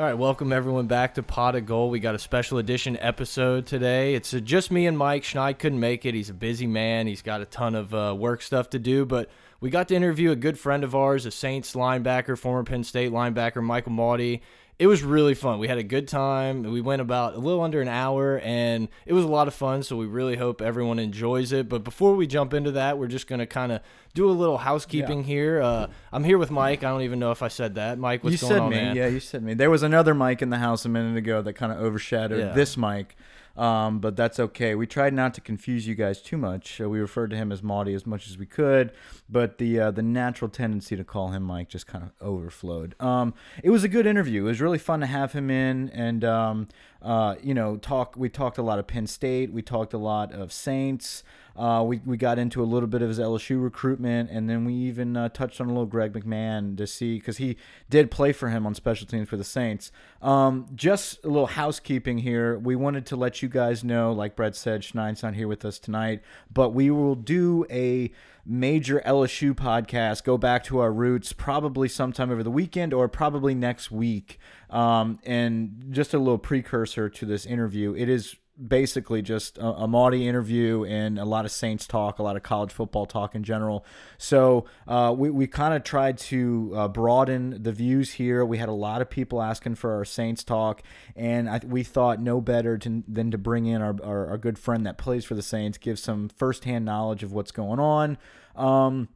All right, welcome everyone back to Pot of Gold. We got a special edition episode today. It's uh, just me and Mike. Schneid couldn't make it. He's a busy man. He's got a ton of uh, work stuff to do, but we got to interview a good friend of ours, a Saints linebacker, former Penn State linebacker, Michael Mauti it was really fun. We had a good time. We went about a little under an hour, and it was a lot of fun. So we really hope everyone enjoys it. But before we jump into that, we're just going to kind of do a little housekeeping yeah. here. Uh, I'm here with Mike. I don't even know if I said that. Mike, what's you going said on, me. man? Yeah, you said me. There was another Mike in the house a minute ago that kind of overshadowed yeah. this mic. Um, but that's okay. We tried not to confuse you guys too much. Uh, we referred to him as Mauti as much as we could, but the uh, the natural tendency to call him Mike just kind of overflowed. Um, it was a good interview. It was really fun to have him in, and um, uh, you know, talk. We talked a lot of Penn State. We talked a lot of Saints. Uh, we, we got into a little bit of his LSU recruitment, and then we even uh, touched on a little Greg McMahon to see because he did play for him on special teams for the Saints. Um, just a little housekeeping here. We wanted to let you guys know, like Brett said, Schneid's not here with us tonight, but we will do a major LSU podcast, go back to our roots, probably sometime over the weekend or probably next week. Um, and just a little precursor to this interview, it is basically just a, a interview and a lot of Saints talk, a lot of college football talk in general. So uh, we, we kind of tried to uh, broaden the views here. We had a lot of people asking for our Saints talk, and I, we thought no better to, than to bring in our, our, our, good friend that plays for the Saints, give some firsthand knowledge of what's going on. Um,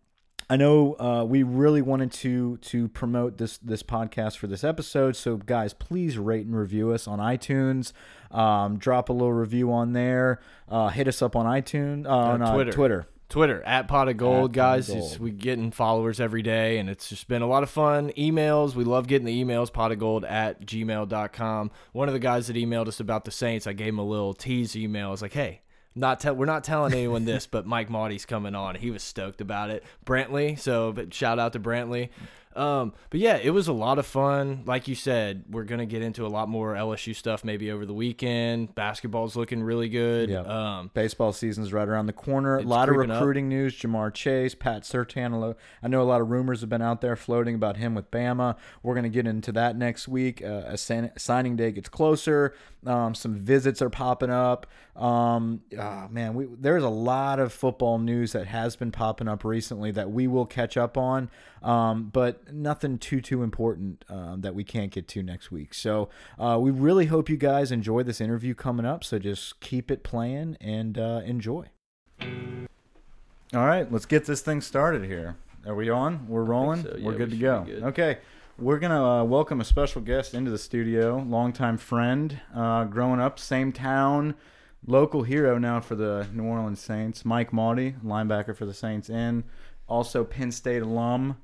I know uh, we really wanted to to promote this this podcast for this episode. So guys, please rate and review us on iTunes. Um, drop a little review on there. Uh, hit us up on iTunes uh, on uh, Twitter. Twitter. Twitter at pot of gold, at guys. Gold. we getting followers every day, and it's just been a lot of fun. Emails, we love getting the emails. Pot of gold at gmail.com. One of the guys that emailed us about the Saints, I gave him a little tease email. I was like, hey, not tell we're not telling anyone this, but Mike Mauti's coming on. He was stoked about it. Brantley, so shout out to Brantley. Um, but yeah, it was a lot of fun. Like you said, we're gonna get into a lot more LSU stuff maybe over the weekend. Basketball's looking really good. Yeah. Um, Baseball season's right around the corner. A lot of recruiting up. news. Ja'Marr Chase, Pat Surtain. I know a lot of rumors have been out there floating about him with Bama. We're gonna get into that next week. Uh, as signing day gets closer, um, some visits are popping up. Um, oh, man, we, there's a lot of football news that has been popping up recently that we will catch up on, um, but nothing too too important um, that we can't get to next week. So uh, we really hope you guys enjoy this interview coming up. So just keep it playing and uh, enjoy. All right, let's get this thing started here. Are we on? We're rolling. So. Yeah, We're good we to go. Good. Okay. We're gonna uh, welcome a special guest into the studio, longtime friend, uh, growing up, same town, local hero now for the New Orleans Saints. Mike Mauti, linebacker for the Saints, and also Penn State alum.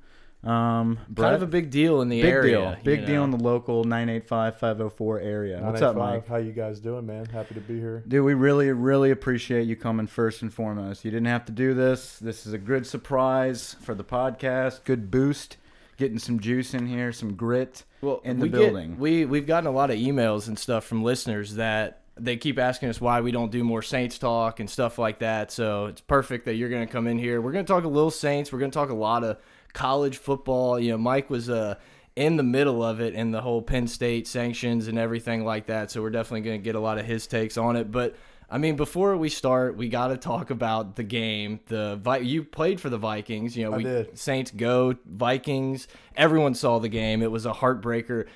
Um, kind of a big deal in the big area. Deal. Big deal in the local 985-504 area. What's up, Mike? How you guys doing, man? Happy to be here. Dude, we really, really appreciate you coming first and foremost. You didn't have to do this. This is a good surprise for the podcast. Good boost. Getting some juice in here, some grit well, in the we building. Get, we we've gotten a lot of emails and stuff from listeners that they keep asking us why we don't do more Saints talk and stuff like that. So it's perfect that you're going to come in here. We're going to talk a little Saints. We're going to talk a lot of college football. You know, Mike was uh, in the middle of it in the whole Penn State sanctions and everything like that. So we're definitely going to get a lot of his takes on it. But I mean, before we start, we got to talk about the game. The you played for the Vikings. You know, we Saints go Vikings. Everyone saw the game. It was a heartbreaker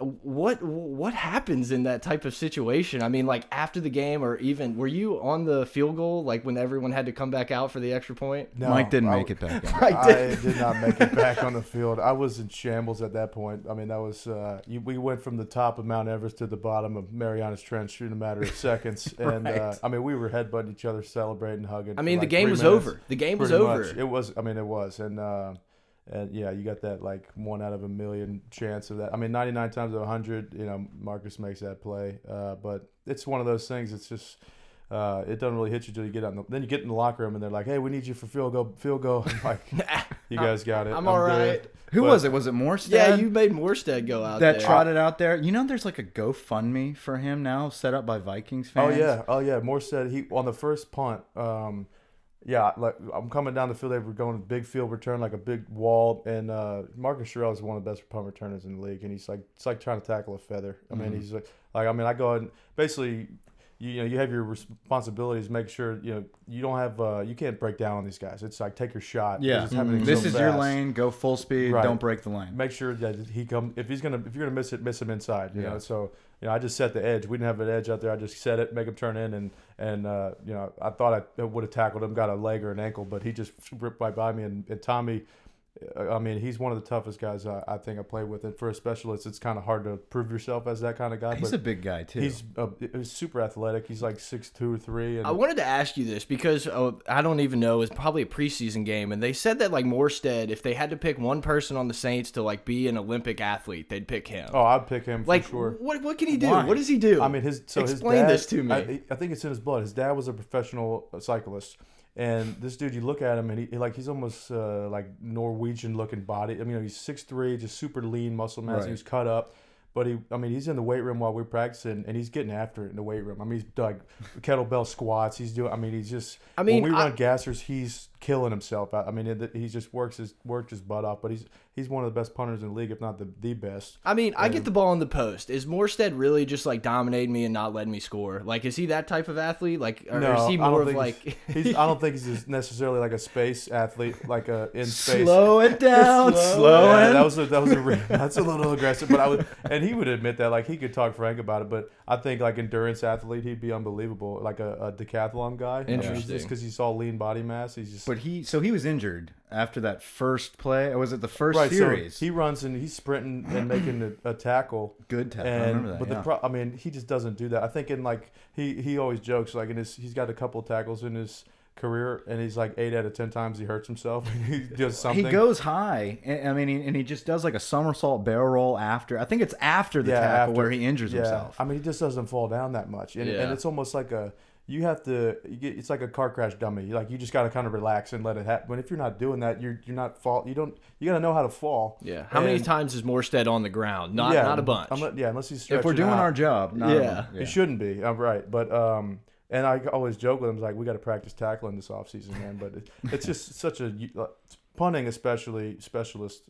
what what happens in that type of situation? I mean, like after the game, or even were you on the field goal, like when everyone had to come back out for the extra point? No, Mike didn't I, make it back. I did. I did not make it back on the field. I was in shambles at that point. I mean, that was uh, you, we went from the top of Mount Everest to the bottom of Marianas Trench in a matter of seconds, and uh, right. uh, I mean, we were headbutting each other, celebrating, hugging. I mean, the like game was minutes, over. The game was over. Much. It was. I mean, it was, and. Uh, and yeah, you got that like one out of a million chance of that. I mean, 99 times out of 100, you know, Marcus makes that play. Uh, but it's one of those things. It's just uh, it doesn't really hit you until you get out. The, then you get in the locker room and they're like, "Hey, we need you for field goal, field goal." I'm like, you guys got it. I'm, I'm all right. Good. Who but, was it? Was it Morstead? Yeah, you made Morstead go out that there. trotted out there. You know, there's like a GoFundMe for him now, set up by Vikings fans. Oh yeah, oh yeah. Morstead. He on the first punt. Um, Yeah, like I'm coming down the field. They were going a big field return, like a big wall. And uh, Marcus Sherels is one of the best punt returners in the league, and he's like it's like trying to tackle a feather. I mean, Mhm. he's like, like I mean, I go and basically, you, you know, you have your responsibilities. Make sure you know you don't have uh, you can't break down on these guys. It's like take your shot. Yeah, happening this so is your lane. Go full speed. Right. Don't break the lane. Make sure that he come if he's gonna if you're gonna miss it, miss him inside. You Yeah. know, so you know I just set the edge. We didn't have an edge out there. I just set it, make him turn in, and and uh, you know I thought I would have tackled him, got a leg or an ankle, but he just ripped right by me. And, and Tommy, I mean, he's one of the toughest guys I, I think I played with. And for a specialist, it's kind of hard to prove yourself as that kind of guy. He's but a big guy too. he's uh, he's super athletic. He's like six two or three. And I wanted to ask you this because uh, I don't even know. It's probably a preseason game, and they said that like Morstead, if they had to pick one person on the Saints to like be an Olympic athlete, they'd pick him. oh, I'd pick him for like, sure. what what can he do? Why? What does he do? I mean, his so Explain his dad, this to me. I, I think it's in his blood. His dad was a professional cyclist, and this dude, you look at him, and he like he's almost uh, like Norwegian looking body. I mean, he's six three, just super lean, muscle mass. Right. He was cut up. But he, I mean, he's in the weight room while we're practicing, and he's getting after it in the weight room. I mean, he's like kettlebell squats. He's doing. I mean, he's just. I mean, when we I- run gassers, he's killing himself. I I mean, it, he just works his worked his butt off. But he's he's one of the best punters in the league, if not the the best. I mean, I get the ball in the post. Is Morstead really just like dominating me and not letting me score? Like, is he that type of athlete? Like, or No, is he more of like He's, I don't think he's necessarily like a space athlete, like a in space. Slow it down. Slow slow Yeah, it. that was a, that was a re- that's a little aggressive, but I would and he would admit that like he could talk frank about it. But I think like endurance athlete, he'd be unbelievable, like a, a decathlon guy. Interesting. just because he's all lean body mass, he's just But he, so he was injured after that first play. Or was it the first right. series? So he runs and he's sprinting and making a, a tackle. Good tackle. I remember that. but yeah. the pro- I mean, he just doesn't do that. I think in like he he always jokes like in his he's got a couple tackles in his career and he's like eight out of ten times he hurts himself. he does something. He goes high. and- I mean, he- and he just does like a somersault barrel roll after. I think it's after the Yeah, tackle after- where he injures yeah. himself. I mean, he just doesn't fall down that much, and, Yeah. and it's almost like a you have to. You get, it's like a car crash dummy. Like you just got to kind of relax and let it happen. But if you're not doing that, you're you're not fall. You don't. You got to know how to fall. Yeah. How many times is Morstead on the ground? Not yeah, not a bunch. Unless, yeah, unless he's if we're doing out. our job, not Yeah. yeah. It shouldn't be. I'm right, but um, and I always joke with him like we got to practice tackling this offseason, man. But it, it's just such a uh, punting, especially specialist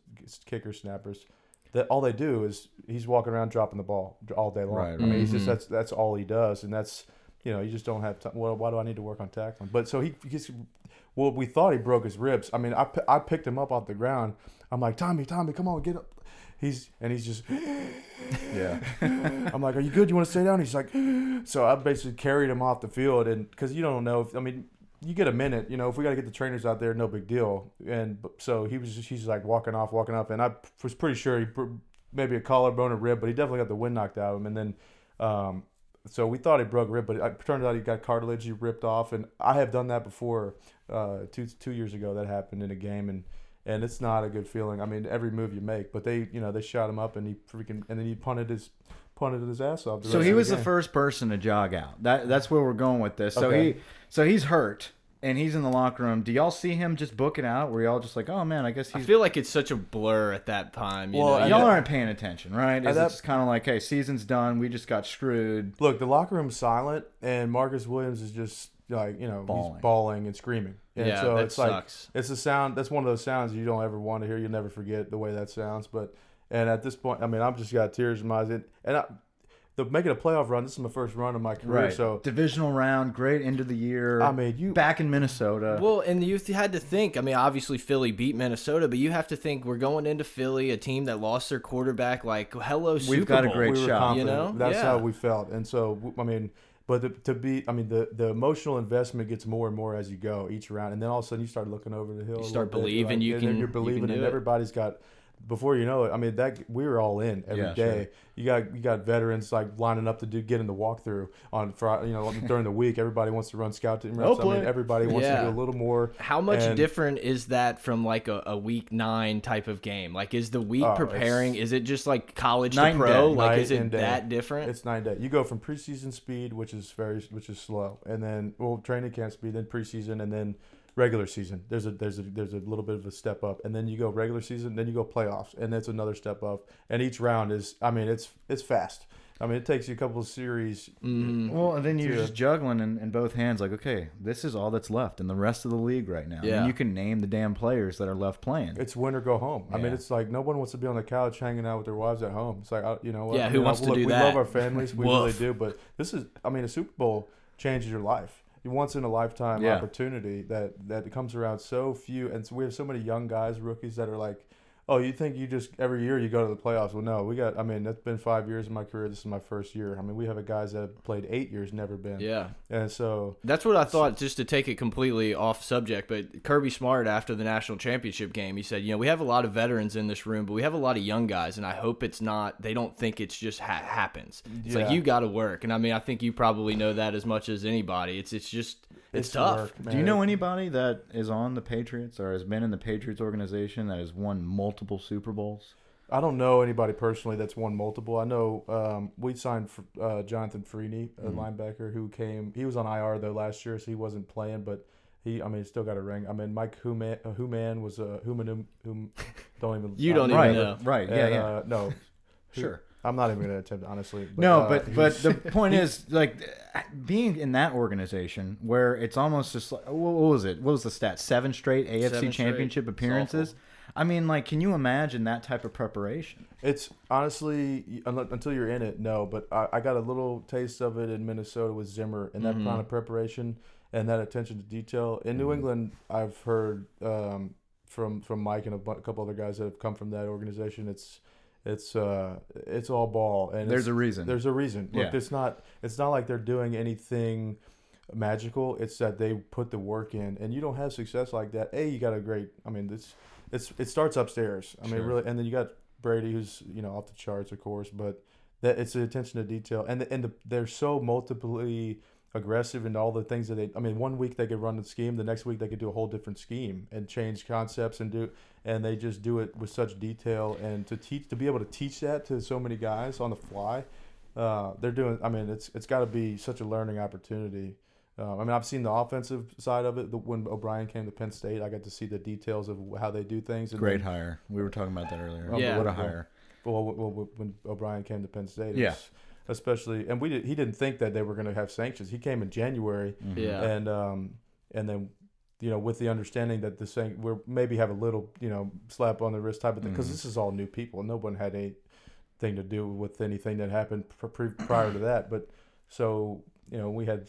kicker snappers. That all they do is he's walking around dropping the ball all day long. Right, I mean, he's just that's that's all he does, and that's you know you just don't have time. Well, why do I need to work on tackling? But so he, he's well, we thought he broke his ribs. I mean, I, I picked him up off the ground. I'm like, Tommy, Tommy, come on, get up. He's and he's just Yeah. I'm like, "Are you good? You want to stay down?" He's like, so I basically carried him off the field, and because you don't know, if, I mean, you get a minute, you know, if we got to get the trainers out there, no big deal. And so he was, just, he's like walking off, walking up, and I was pretty sure he maybe a collarbone or rib, but he definitely got the wind knocked out of him, and then. Um, so we thought he broke a rib, but it turned out he got cartilage he ripped off, and I have done that before. Uh, two two years ago, that happened in a game, and and it's not a good feeling. I mean, every move you make, but they, you know, they shot him up, and he freaking, and then he punted his punted his ass off. the So he was the game. first person to jog out. That that's where we're going with this. So Okay. he so he's hurt and he's in the locker room. Do y'all see him just book it out? Where y'all just like, oh man, I guess he's. I feel like it's such a blur at that time. You Well, know? I- y'all aren't paying attention, right? Is that- just kind of like, hey, season's done. We just got screwed. Look, the locker room's silent, and Marcus Williams is just like you know Bawling. he's bawling and screaming. And yeah, so that it's like sucks. it's a sound. That's one of those sounds you don't ever want to hear. You'll never forget the way that sounds. But and at this point, I mean, I've just got tears in my eyes. And, and I, the making a playoff run. This is my first run of my career. Right. So divisional round, great end of the year. I mean, you back in Minnesota. Well, and you had to think. I mean, obviously Philly beat Minnesota, but you have to think we're going into Philly, a team that lost their quarterback. Like, hello, Super We've got a Bowl. great we were shot, confident. you know? That's Yeah. how we felt. And so, w- I mean, but the, to be, I mean, the the emotional investment gets more and more as you go each round, and then all of a sudden you start looking over the hill. a start little bit, you're believing you and then can- You're you can believing, do and it. everybody's got. Before you know it, I mean that we were all in every day. Yeah, sure. You got you got veterans like lining up to do get in the walkthrough on Friday. You know during the week, everybody wants to run scout team reps. I mean everybody wants Yeah. to do a little more. How much And- different is that from like a, a week nine type of game? Like, is the week Oh, preparing? Is it just like college to pro? day. Like, is it that different? It's nine day. You go from preseason speed, which is very, which is slow, and then well, training camp speed, then preseason, and then regular season. There's a there's a there's a little bit of a step up, and then you go regular season, then you go playoffs, and that's another step up. And each round is, I mean, it's it's fast. I mean, it takes you a couple of series. Mhm. Well, and then you're Yeah. just juggling in, in both hands, like, okay, this is all that's left in the rest of the league right now. I Yeah. mean, you can name the damn players that are left playing. It's win or go home. I mean, it's like no one wants to be on the couch hanging out with their wives at home. It's like uh, you know what? Yeah, I who mean, wants I- to look, do we that? love our families, we really do. But this is, I mean, a Super Bowl changes your life. Once in a lifetime Yeah. opportunity that that comes around so few, and so we have so many young guys, rookies that are like. Oh, you think you just every year you go to the playoffs? Well, no, we got. I mean, that's been five years in my career. This is my first year. I mean, we have a guys that have played eight years, never been. Yeah. And so That's what I thought, just to take it completely off subject. But Kirby Smart, after the national championship game, he said, You know, we have a lot of veterans in this room, but we have a lot of young guys, and I hope it's not, they don't think it's just ha happens. It's like you got to work. And I mean, I think you probably know that as much as anybody. It's it's just, it's, It's tough. work, Do you know anybody that is on the Patriots or has been in the Patriots organization that has won multiple Super Bowls? I don't know anybody personally that's won multiple. I know um, we signed for, uh, Jonathan Freeny, a Mhm. linebacker who came. He was on IR though last year, so he wasn't playing. But he, I mean, he still got a ring. I mean, Mike Human, uh, Human was a Human, whom don't even. You don't even right, know. right, yeah, And, yeah, Uh, no, sure. I'm not even gonna attempt honestly. But, no, uh, but he but the point is like being in that organization where it's almost just like what what was it? What was the stat? Seven straight AFC Seven. Championship It's appearances. I mean, like, can you imagine that type of preparation? It's honestly until you're in it, no. But I, I got a little taste of it in Minnesota with Zimmer and that Mhm. kind of preparation and that attention to detail. In New Mhm. England, I've heard um, from from Mike and a, bu- a couple other guys that have come from that organization. It's it's uh, it's all ball and There's a reason. there's a reason. Look, Yeah. it's not it's not like they're doing anything magical. It's that they put the work in, and you don't have success like that. A, you got a great. I mean, it's it's it starts upstairs. I mean, really, and then you got Brady, who's you know off the charts, of course, but that it's the attention to detail, and the, and the, they're so multiply aggressive and all the things that they. I mean, one week they could run the scheme, the next week they could do a whole different scheme and change concepts and do, and they just do it with such detail and to teach to be able to teach that to so many guys on the fly. Uh, they're doing. I mean, it's it's got to be such a learning opportunity. Uh, I mean, I've seen the offensive side of it. The, when O'Brien came to Penn State, I got to see the details of how they do things. And Great then- hire. We were talking about that earlier. Yeah. What a hire. well, w- w- when O'Brien came to Penn State, it Yeah. was especially, and we did, he didn't think that they were going to have sanctions. He came in January, Mhm. Yeah. and um, and then you know with the understanding that the sanc- we're maybe have a little you know slap on the wrist type of thing because Mhm. this is all new people. No one had anything to do with anything that happened pre- prior to that. But so you know we had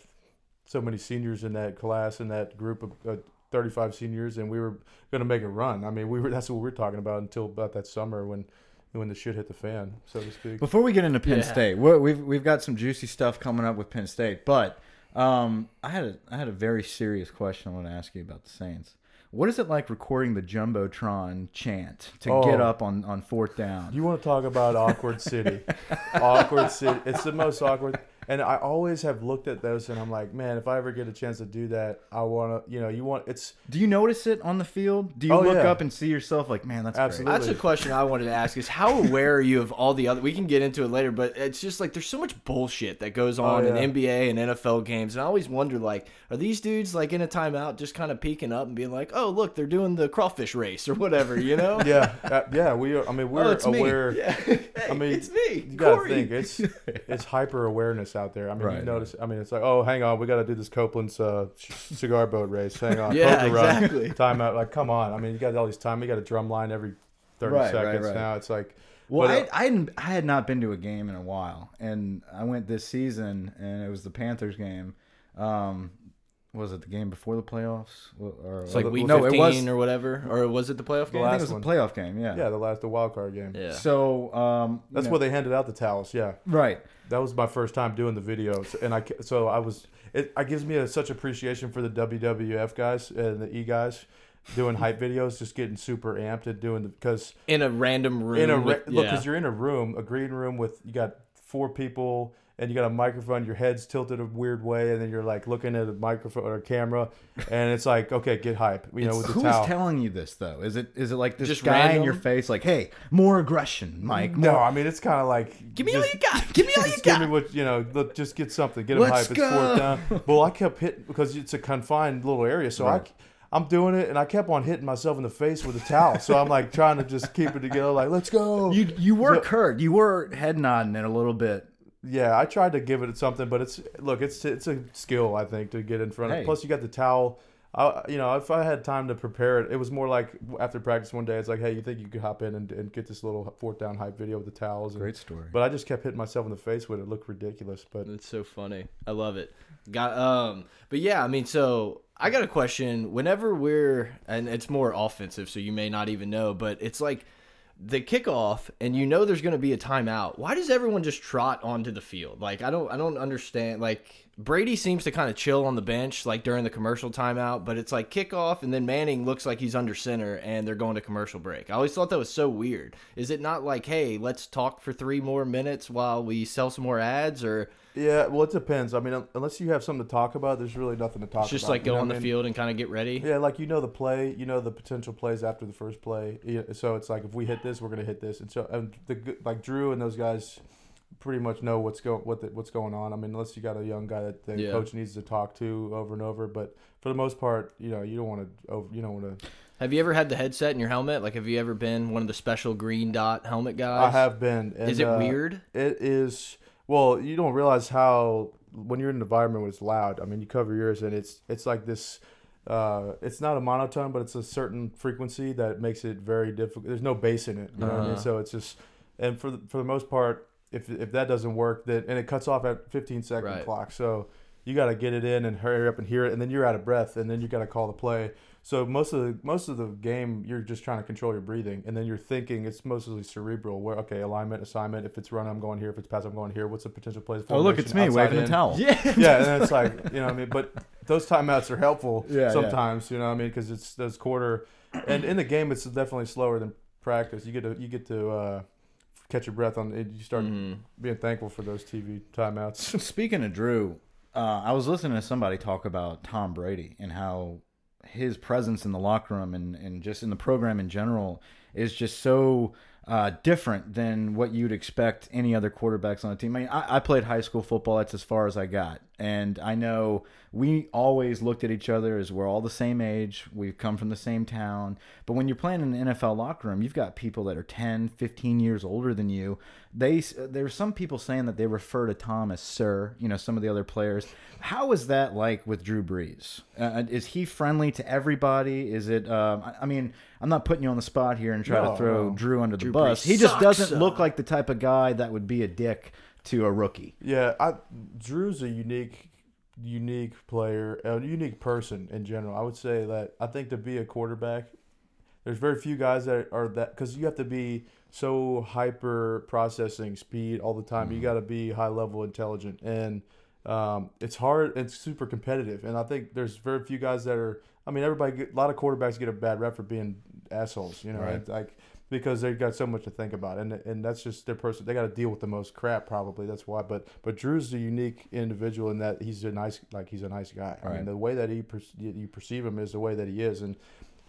so many seniors in that class in that group of. Uh, 35 seniors and we were going to make a run. I mean, we were that's what we were talking about until about that summer when when the shit hit the fan, so to speak. Before we get into Penn Yeah. State, we we've we've got some juicy stuff coming up with Penn State, but um, I had a I had a very serious question I want to ask you about the Saints. What is it like recording the jumbotron chant to Oh. get up on on fourth down? You want to talk about awkward city? awkward city. It's the most awkward. And I always have looked at those, and I'm like, man, if I ever get a chance to do that, I want to. You know, you want it's Do you notice it on the field? Do you Oh, look yeah. up and see yourself like, man, that's Absolutely. That's a question I wanted to ask: Is how aware are you of all the other? We can get into it later, but it's just like there's so much bullshit that goes on Oh, yeah. in NBA and NFL games, and I always wonder, like, are these dudes like in a timeout just kind of peeking up and being like, "Oh, look, they're doing the crawfish race or whatever," you know? yeah, uh, yeah. We are. I mean, we're oh, it's aware. me. Yeah. Hey, I mean, it's me. You gotta Corey. think it's it's hyper awareness out there. I mean, Right. you notice. I mean, it's like, oh, hang on, we got to do this Copeland's uh, cigar boat race. Hang on, Yeah, Poker run, exactly. timeout. Like, come on. I mean, you got all these time. You got a drum line every thirty Right, right, seconds right. now. It's like, Well, But, uh, I, I, hadn't, I had not been to a game in a while, and I went this season, and it was the Panthers game. Um, was it the game before the playoffs? Or, or- It's like Well, week no, it 15 was. or whatever, or was it the playoff The game? I think it was one. a playoff game. Yeah. yeah, the last the wild card game. Yeah. So um, you That's know- where they handed out the towels. Yeah. right. That was my first time doing the videos, and I so I was it. It gives me a, such appreciation for the WWF guys and the E guys doing hype videos, just getting super amped and doing the because in a random room. in a ra- with- look because you're in a room, a green room with you got four people and you got a microphone. Your head's tilted a weird way, and then you're like looking at a microphone or a camera, and it's like okay, get hype, you know, with the Who towel. telling you this though? Is it is it like this Just guy in your face, like, hey, more aggression, Mike? no, I mean it's kind of like Give me all you got. Give me all you Just give me what you know. Look, just get something. Get them Let's hype. It's go. fourth down. Well, I kept hitting because it's a confined little area, so Right. I. I'm doing it, and I kept on hitting myself in the face with a towel. So I'm like trying to just keep it together, like let's go. You you were So- Kurt. You were head nodding it a little bit. Yeah, I tried to give it something, but it's look, it's it's a skill I think to get in front of. Hey. Plus, you got the towel. I, you know, if I had time to prepare it, it was more like after practice one day. It's like, hey, you think you could hop in and, and get this little fourth down hype video with the towels? And, Great story. But I just kept hitting myself in the face with it. It looked ridiculous. But it's so funny. I love it. Got um but yeah, I mean so I got a question. Whenever we're and it's more offensive, so you may not even know, but it's like the kickoff and you know there's going to be a timeout. Why does everyone just trot onto the field? Like I don't I don't understand like Brady seems to kind of chill on the bench like during the commercial timeout, but it's like kickoff and then Manning looks like he's under center and they're going to commercial break. I always thought that was so weird. Is it not like, "Hey, let's talk for 3 more minutes while we sell some more ads or yeah, well, it depends. I mean, unless you have something to talk about, there's really nothing to talk It's just about. like go on the mean? field and kind of get ready. Yeah, like you know the play, you know the potential plays after the first play. So it's like if we hit this, we're gonna hit this, and so and the like Drew and those guys pretty much know what's go what the, what's going on. I mean, unless you got a young guy that the Yeah. coach needs to talk to over and over, but for the most part, you know, you don't want to over, you don't want to. Have you ever had the headset in your helmet? Like, have you ever been one of the special green dot helmet guys? I have been. And, Is it uh, weird? It is. Well, you don't realize how when you're in an environment when it's loud. I mean, you cover yours, and it's it's like this. Uh, it's not a monotone, but it's a certain frequency that makes it very difficult. There's no bass in it, you know what I mean? Uh-huh. So it's just, and for the, for the most part, if if that doesn't work, then and it cuts off at 15 second Right. clock. So you got to get it in and hurry up and hear it, and then you're out of breath, and then you got to call the play. So most of the most of the game, you're just trying to control your breathing, and then you're thinking. It's mostly cerebral. Where okay, alignment, assignment. If it's run, I'm going here. If it's pass, I'm going here. What's the potential plays? For Oh, look, it's me waving the outside towel. Yeah. Yeah, and then it's like you know, what I mean, but those timeouts are helpful Yeah, yeah. sometimes. You know, what I mean, because it's those quarter, and in the game, it's definitely slower than practice. You get to you get to uh, catch your breath on. it. You start Mhm. being thankful for those TV timeouts. Speaking of Drew, uh, I was listening to somebody talk about Tom Brady and how his presence in the locker room and, and just in the program in general is just so uh, different than what you'd expect any other quarterbacks on the team. I mean, I, I played high school football. That's as far as I got. And I know we always looked at each other as we're all the same age. We've come from the same town. But when you're playing in an NFL locker room, you've got people that are 10, 15 years older than you. They There's some people saying that they refer to Tom as sir, you know, some of the other players. How is that like with Drew Brees? Uh, is he friendly to everybody? Is it, um, I, mean, I'm not putting you on the spot here and try No, to throw no. Drew under Drew the bus. Brees He just doesn't look uh. like the type of guy that would be a dick to a rookie. Yeah, I Drew's a unique, unique player, a unique person in general. I would say that I think to be a quarterback, there's very few guys that are that because you have to be so hyper processing speed all the time. You got to be high level intelligent, and um, it's hard. It's super competitive, and I think there's very few guys that are. I mean, everybody, get, a lot of quarterbacks get a bad rep for being assholes. You know, Right. like because they've got so much to think about, and and that's just their person. They got to deal with the most crap, probably. That's why. But but Drew's a unique individual in that he's a nice, like he's a nice guy. I Right. mean, the way that he per, you perceive him is the way that he is, and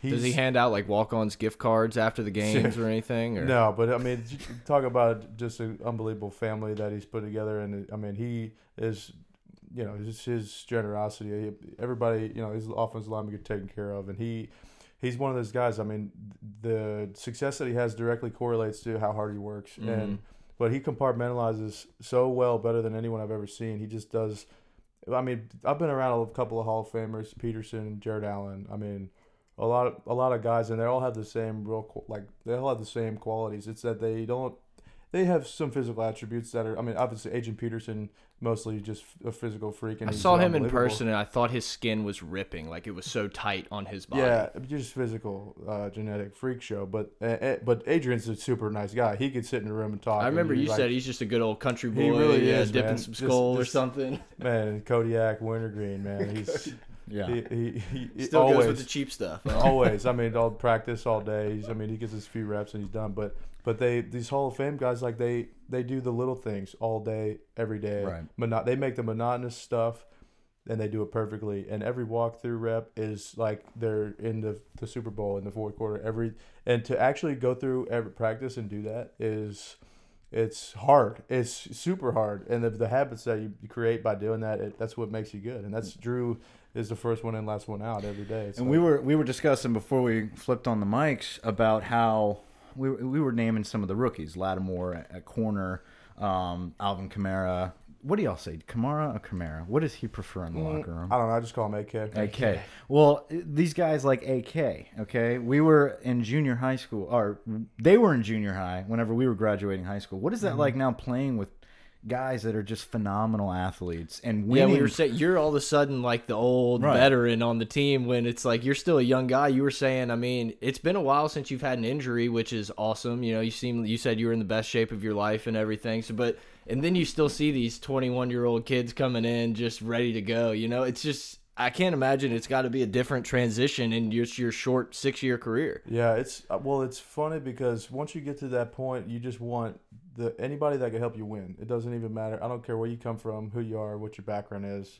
he's Does he hand out like walk-ons gift cards after the games or anything? Or? no, but I mean, talk about just an unbelievable family that he's put together, and I mean, he is, you know, just his generosity. Everybody, you know, his offensive lineman get taken care of, and he, he's one of those guys. I mean, the success that he has directly correlates to how hard he works, Mhm. and but he compartmentalizes so well, better than anyone I've ever seen. He just does. I mean, I've been around a couple of Hall of Famers, Peterson, Jared Allen. I mean, a lot of a lot of guys, and they all have the same real like they all have the same qualities. It's that they don't. They have some physical attributes that are. I mean, obviously, Adrian Peterson mostly just a physical freak. And I saw him in person and I thought his skin was ripping, like it was so tight on his body. Yeah, just physical, uh, genetic freak show. But uh, but Adrian's a super nice guy. He could sit in a room and talk. I remember you like, said he's just a good old country boy. He really yeah, is, dipping man. some Just- skull or just- something. man Kodiak Wintergreen, man. He's Yeah. he, he, he, he Still always goes with the cheap stuff. huh? always. I mean, all practice all day. He's, I mean, he gets his few reps and he's done. But but they these Hall of Fame guys like they they do the little things all day, every day. Right. Mono- they make the monotonous stuff, and they do it perfectly. And every walkthrough rep is like they're in the the Super Bowl in the fourth quarter. Every and to actually go through every practice and do that is. It's hard. It's super hard, and the, the habits that you create by doing that, it, that's what makes you good. And that's mm. Drew is the first one in, last one out every day. It's And we were we were discussing before we flipped on the mics about how we were- we were naming some of the rookies, Lattimore at, at corner, um, Alvin Kamara. What do y'all say, Kamara or Kamara? What does he prefer in the Mm, locker room? I don't know. I just call him AK. AK. Well, these guys like AK. Okay, we were in junior high school, or they were in junior high whenever we were graduating high school. What is that Mm-hmm. like now playing with guys that are just phenomenal athletes and Yeah, we were saying you're all of a sudden like the old Right. veteran on the team when it's like you're still a young guy. You were saying, I mean, it's been a while since you've had an injury, which is awesome. You know, you seem you said you were in the best shape of your life and everything. So, but and then you still see these 21 year old kids coming in just ready to go. You know, it's just I can't imagine it's got to be a different transition in your your short six year career. Yeah, it's uh, well, it's funny because once you get to that point, you just want the anybody that can help you win. It doesn't even matter. I don't care where you come from, who you are, what your background is.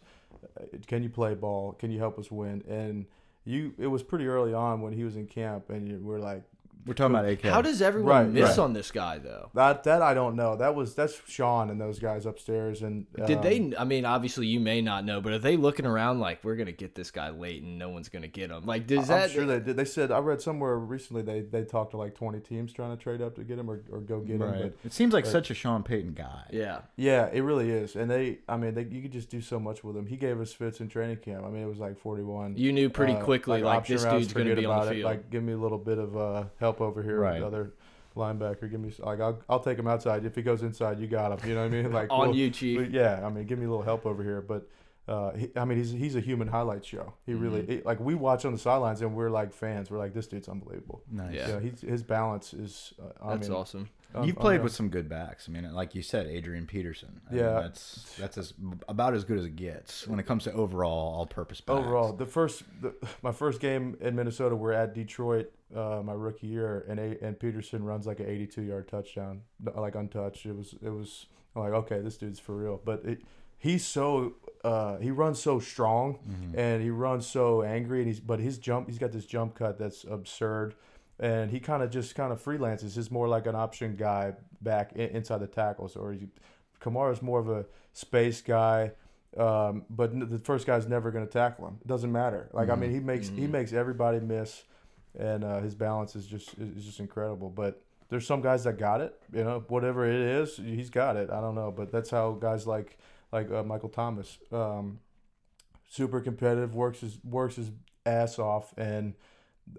Uh, Can you play ball? Can you help us win? And you, it was pretty early on when he was in camp, and we're like, we're talking about AK. How does everyone Right, miss right. on this guy though? that that I don't know. That was that's Sean and those guys upstairs. And Did um, they? I mean, obviously you may not know, but are they looking around like we're gonna get this guy late and no one's gonna get him? Like, does I'm that? sure they did. They said I read somewhere recently they they talked to like 20 teams trying to trade up to get him or, or go get him. Right. But It seems like but- such a Sean Payton guy. yeah. Yeah, it really is, and they. I mean, they, you could just do so much with him. He gave us fits in training camp. I mean, it was like forty-one. You knew pretty Uh, quickly like, option this dude's gonna be on about the it. Like, give me a little bit of uh, help over here. Right. With the other linebacker, give me like I'll, I'll take him outside. If he goes inside, you got him. You know what I mean? Like on well, you, chief. but yeah, I mean, give me a little help over here. But uh, he, I mean, he's he's a human highlight show. He really Mm-hmm. it- like we watch on the sidelines and we're like fans. We're like, this dude's unbelievable. Nice. Yeah. Yeah, he's, his balance is. Uh, I That's mean, awesome. Un- You've played unreal. with some good backs. I mean, like you said, Adrian Peterson. I mean, Yeah. that's that's as about as good as it gets when it comes to overall all-purpose backs. Overall, the first, the, my first game in Minnesota, we're at Detroit, uh, my rookie year, and a, and Peterson runs like an 82 yard touchdown, like untouched. It was it was I'm like okay, this dude's for real. But it, he's so uh, he runs so strong, Mm-hmm. and he runs so angry, and he's but his jump, he's got this jump cut that's absurd. And he kind of just kind of freelances. He's more like an option guy back in, inside the tackles, or he, Kamara's more of a space guy. Um, but the first guy's never going to tackle him. It doesn't matter. Like I mean, he makes he makes everybody miss, and uh, his balance is just is just incredible. But there's some guys that got it. You know, whatever it is, he's got it. I don't know, but that's how guys like like uh, Michael Thomas, um, super competitive, works his works his ass off, and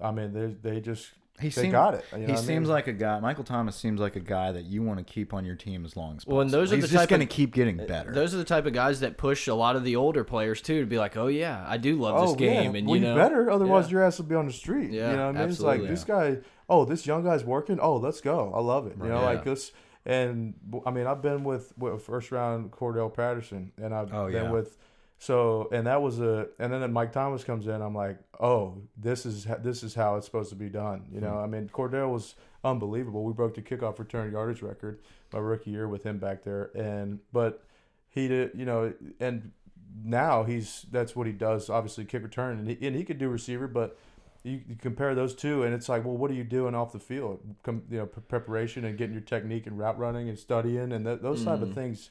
I mean they they just He they seems got it. You know he what I seems mean? like a guy. Michael Thomas seems like a guy that you want to keep on your team as long as possible. Well, and those are He's the just type going to of- keep getting uh, better. Those are the type of guys that push a lot of the older players too to be like, oh yeah, I do love this oh, game, yeah. and well, you know, better. Otherwise, yeah. your ass will be on the street. Yeah, you know what I mean? absolutely. It's like this guy. Oh, this young guy's working. Oh, let's go. I love it. You know, Yeah. like this. And I mean, I've been with, with first round Cordarrelle Patterson, and I've Oh, been yeah. with. So and that was a and then Mike Thomas comes in. I'm like, oh, this is this is how it's supposed to be done. You Hmm. know, I mean, Cordarrelle was unbelievable. We broke the kickoff return yardage record my rookie year with him back there, and but he did, you know, and now he's that's what he does. Obviously, kick return, and he, and he could do receiver, but you, you compare those two, and it's like, well, what are you doing off the field? Com, you know, pre- preparation and getting your technique and route running and studying, and th- those type of things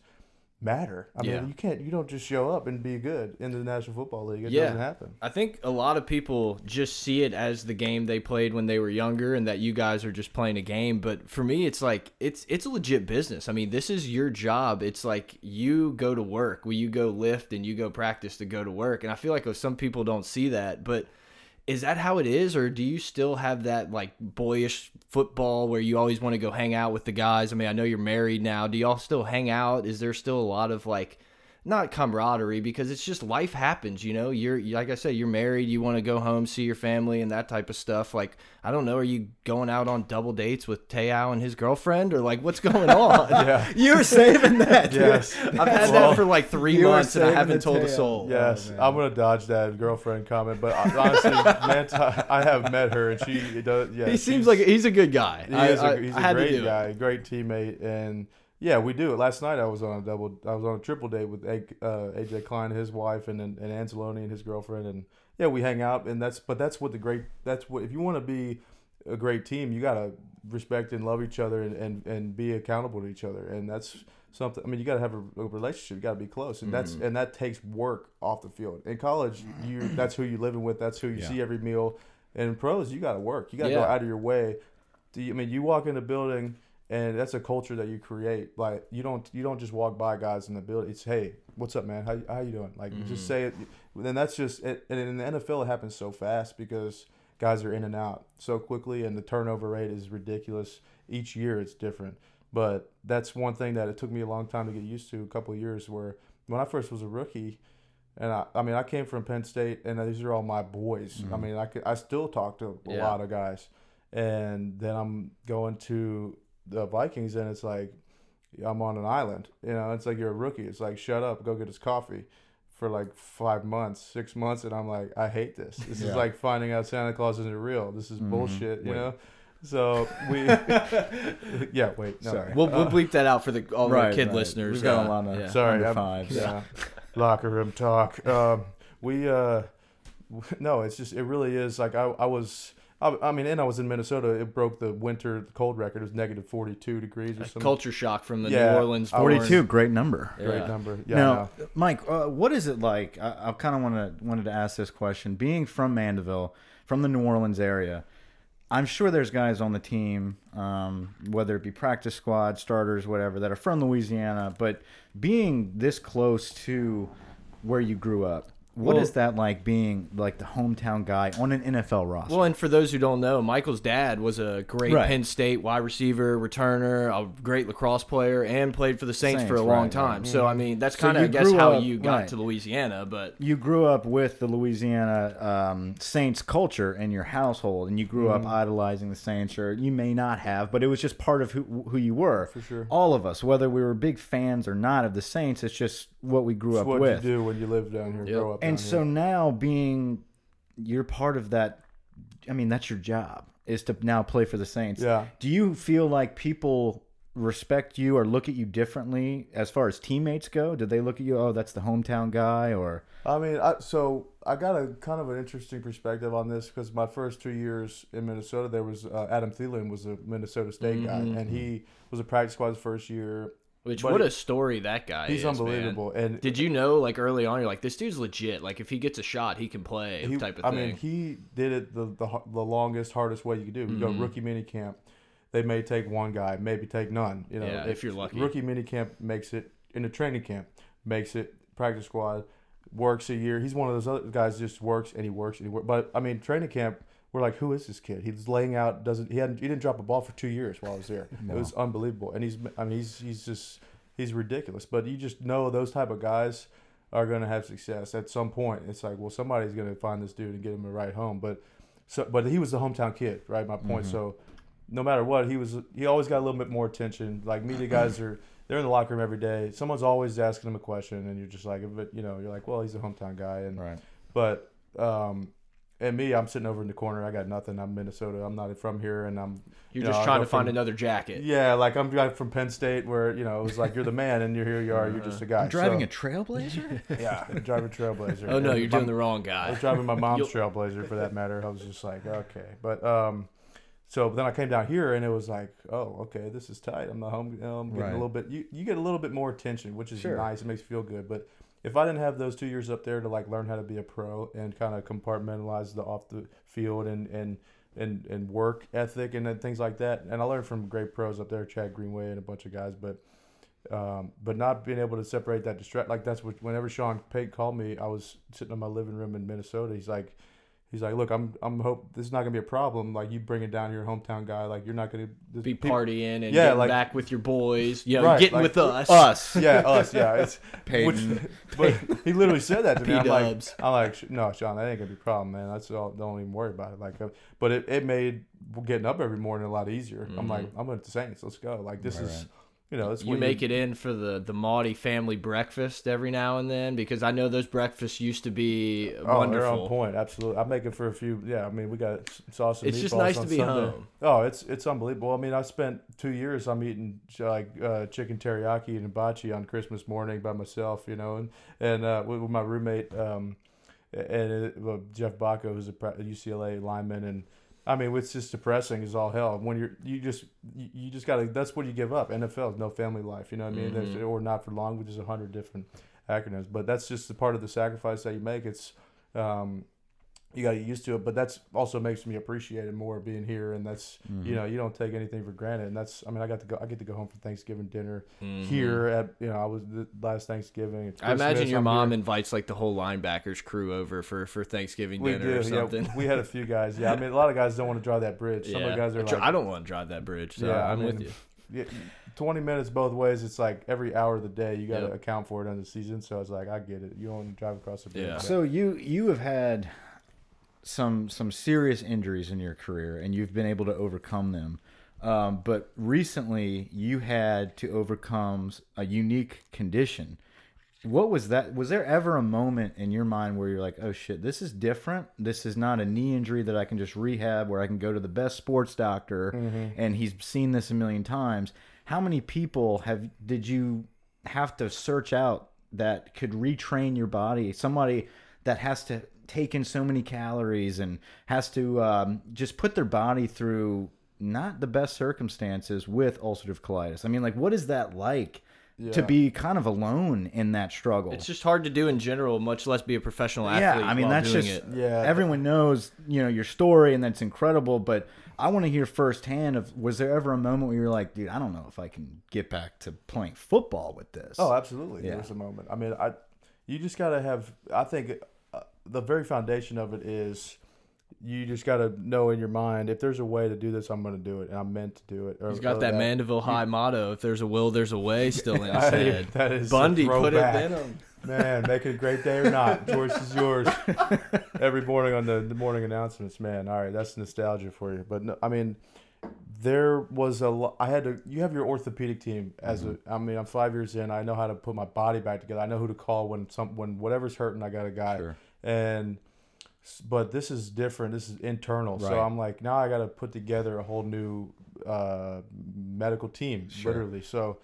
matter. I. Yeah. mean, you can't, you don't just show up and be good in the National Football League. It Yeah. doesn't happen. I think a lot of people just see it as the game they played when they were younger and that you guys are just playing a game, but for me it's like it's it's a legit business. I mean, this is your job. It's like you go to work, where you go lift and you go practice to go to work. And I feel like some people don't see that, but is that how it is or do you still have that like boyish football where you always want to go hang out with the guys? I mean, I know you're married now. Do y'all still hang out? Is there still a lot of like not camaraderie because it's just life happens, you know. You're like I said, you're married, you want to go home, see your family, and that type of stuff. Like I don't know, are you going out on double dates with Te'o and his girlfriend, or like what's going on? Yeah. you're saving that. dude. Yes. I've had Well, that for like three months and I haven't told a soul. Yes, oh, man. I'm gonna dodge that girlfriend comment, but uh, honestly, man, I have met her, and she does. Yeah, he seems like he's a good guy. He I- is a, I- he's I a to great guy, great teammate, and yeah, we do. Last night I was on a double, I was on a triple date with A- uh, AJ Klein, his wife, and and Anzalone and his girlfriend, and yeah, we hang out, and that's but that's what the great that's what if you want to be a great team, you gotta respect and love each other and and, and be accountable to each other, and that's something. I mean, you gotta have a, a relationship, you gotta be close, and that's Mm-hmm. and that takes work off the field. In college, you that's who you're living with, that's who you Yeah. see every meal. And in pros, you gotta work, you gotta go out of your way. Do you, I mean, you walk in the building and that's a culture that you create. Like you don't you don't just walk by guys in the building. It's hey, what's up, man? How how you doing? Like mm-hmm. just say it. Then that's just it. And in the NFL, it happens so fast because guys are in and out so quickly, and the turnover rate is ridiculous. Each year, it's different. But that's one thing that it took me a long time to get used to. A couple of years where when I first was a rookie, and I, I mean, I came from Penn State, and these are all my boys. Mm-hmm. I mean, I could, I still talk to a yeah. lot of guys, and then I'm going to the Vikings, and it's like I'm on an island. You know, it's like you're a rookie. It's like shut up, go get us coffee for like five months, six months, and I'm like, I hate this. This yeah. is like finding out Santa Claus isn't real. This is mm-hmm. bullshit. You wait. know. So we, yeah. Wait, no. sorry. We'll, we'll bleep that out for the all right, the kid right. listeners. We've got uh, a lot of yeah. sorry, I'm, fives. Yeah, locker room talk. Um, we, uh, no, it's just it really is like I, I was I, I mean, and I was in Minnesota. It broke the winter cold record. It was negative 42 degrees or something. Culture shock from the yeah, New Orleans. 42, great number. Yeah. Great number. Yeah. Now, Mike, uh, what is it like? I, I kind of want to wanted to ask this question. Being from Mandeville, from the New Orleans area, I'm sure there's guys on the team, um, whether it be practice squad, starters, whatever, that are from Louisiana. But being this close to where you grew up, what well, is that like being like the hometown guy on an NFL roster? Well, and for those who don't know, Michael's dad was a great right. Penn State wide receiver, returner, a great lacrosse player, and played for the Saints, Saints for a long right, time. Right. So I mean, that's kind of I guess how you got to Louisiana. But you grew up with the Louisiana um, Saints culture in your household, and you grew mm. up mm-hmm. idolizing the Saints, or you may not have, but it was just part of who who you were. For sure, all of us, whether we were big fans or not of the Saints, it's just what we grew it's up what with. you do when you live down here, yep. grow up. And so now being you're part of that I mean, that's your job is to now play for the Saints. Yeah. Do you feel like people respect you or look at you differently as far as teammates go? Did they look at you, oh, that's the hometown guy or I mean, I, so I got a kind of an interesting perspective on this because my first two years in Minnesota, there was uh, Adam Thielen was a Minnesota State mm -hmm. guy, and he was a practice squad's first year. Which what a story that guy he's is, unbelievable. Man. And did you know like early on you're like this dude's legit. Like if he gets a shot, he can play he, type of I thing. I mean, he did it the, the the longest, hardest way you could do. You mm -hmm. go mm-hmm. rookie mini camp. They may take one guy, maybe take none. You know, yeah, if, if you're lucky. Rookie mini camp makes it in a training camp, makes it practice squad, works a year. He's one of those other guys just works and he works and he works. But I mean, training camp we're like, who is this kid? He's laying out. Doesn't he? Hadn't he didn't drop a ball for two years while I was there. It was unbelievable. And he's I mean he's he's just he's ridiculous. But you just know those type of guys are going to have success at some point. It's like, well, somebody's going to find this dude and get him a ride home. But so, but he was the hometown kid, right? My point. Mm-hmm. So no matter what, he was he always got a little bit more attention. Like media guys are they're in the locker room every day. Someone's always asking him a question, and you're just like, but you know, you're like, well, he's a hometown guy, and right. But um, and me, I'm sitting over in the corner. I got nothing. I'm Minnesota. I'm not from here, and I'm. You're you just know, trying to from, find another jacket. Yeah, like I'm from Penn State, where you know it was like you're the man, and you're here. You are. You're just a guy. I'm driving so, a Trailblazer. yeah, driving a Trailblazer. oh no, you're my, doing the wrong guy. I was driving my mom's Trailblazer for that matter. I was just like, okay, but um, so then I came down here, and it was like, oh, okay, this is tight. I'm the home. You know, I'm getting right. a little bit. You you get a little bit more attention, which is sure. nice. It makes you feel good, but if I didn't have those two years up there to like learn how to be a pro and kind of compartmentalize the off the field and and and and work ethic and things like that, and I learned from great pros up there, Chad Greenway and a bunch of guys, but. Um, but not being able to separate that distract like that's what whenever Sean Payton called me, I was sitting in my living room in Minnesota. He's like, he's like, look, I'm I'm hope this is not gonna be a problem. Like you bring it down your hometown guy, like you're not gonna be people, partying and yeah, getting like, back with your boys, yeah, right, getting like, with us, us, yeah, us, yeah. It's Payton. Which, but he literally said that to me. I'm like, I'm like, no, Sean, that ain't gonna be a problem, man. That's all. Don't even worry about it. Like, uh, but it, it made getting up every morning a lot easier. Mm-hmm. I'm like, I'm going to the Saints. Let's go. Like this right, is. Right you know, you make you, it in for the the Mauti family breakfast every now and then because I know those breakfasts used to be oh, wonderful. they're on point. Absolutely, I make it for a few. Yeah, I mean, we got sauce. And it's just nice to be Sunday. home. Oh, it's it's unbelievable. I mean, I spent two years. I'm eating like uh, chicken teriyaki and hibachi on Christmas morning by myself. You know, and and uh, with, with, my roommate um, and it, well, Jeff Baca, who's a UCLA lineman and I mean, it's just depressing as all hell. When you're, you just, you just gotta. That's what you give up. NFL is no family life. You know what I mean? Mm-hmm. Or not for long, which is a hundred different acronyms. But that's just the part of the sacrifice that you make. It's, um, you got to get used to it. But that's also makes me appreciate it more being here, and that's mm-hmm. you know you don't take anything for granted. And that's I mean I got to go I get to go home for Thanksgiving dinner mm-hmm. here at you know I was the last Thanksgiving. I imagine your I'm mom here. invites like the whole linebackers crew over for for Thanksgiving we dinner do, or something. Yeah, we had a few guys. Yeah, I mean a lot of guys don't want to drive that bridge. Some yeah. of the guys are like, I don't want to drive that bridge. So yeah, I'm I mean, with you. Yeah, 20 minutes both ways. It's like every hour of the day you got to yep. account for it on the season. So it's like I get it. You don't drive across the bridge. Yeah. So you you have had some some serious injuries in your career, and you've been able to overcome them. Um, but recently, you had to overcome a unique condition. What was that? Was there ever a moment in your mind where you're like, "Oh shit, this is different. This is not a knee injury that I can just rehab, where I can go to the best sports doctor, mm -hmm. and he's seen this a million times." How many people have did you have to search out that could retrain your body? Somebody that has to taken so many calories and has to um, just put their body through not the best circumstances with ulcerative colitis. I mean, like, what is that like? Yeah. to be kind of alone in that struggle. It's just hard to do in general, much less be a professional athlete. Yeah, I mean that's just it. yeah. Everyone knows you know your story and that's incredible, but I want to hear firsthand of was there ever a moment where you're like, dude, I don't know if I can get back to playing football with this. Oh, absolutely. Yeah. There was a moment. I mean, I you just got to have. I think the very foundation of it is you just got to know in your mind if there's a way to do this, I'm going to do it, and I'm meant to do it. Or, He's got that, that, Mandeville High motto: "If there's a will, there's a way." Still in his head. that is Bundy put it in him. Man, make it a great day or not. Choice is yours. Every morning on the, the morning announcements, man. All right, that's nostalgia for you. But no, I mean, there was a. I had to. You have your orthopedic team as mm-hmm. a. I mean, I'm five years in. I know how to put my body back together. I know who to call when some when whatever's hurting. I got a guy. Sure and but this is different. This is internal. Right. So I'm like, now I got to put together a whole new uh, medical team, sure. literally. So,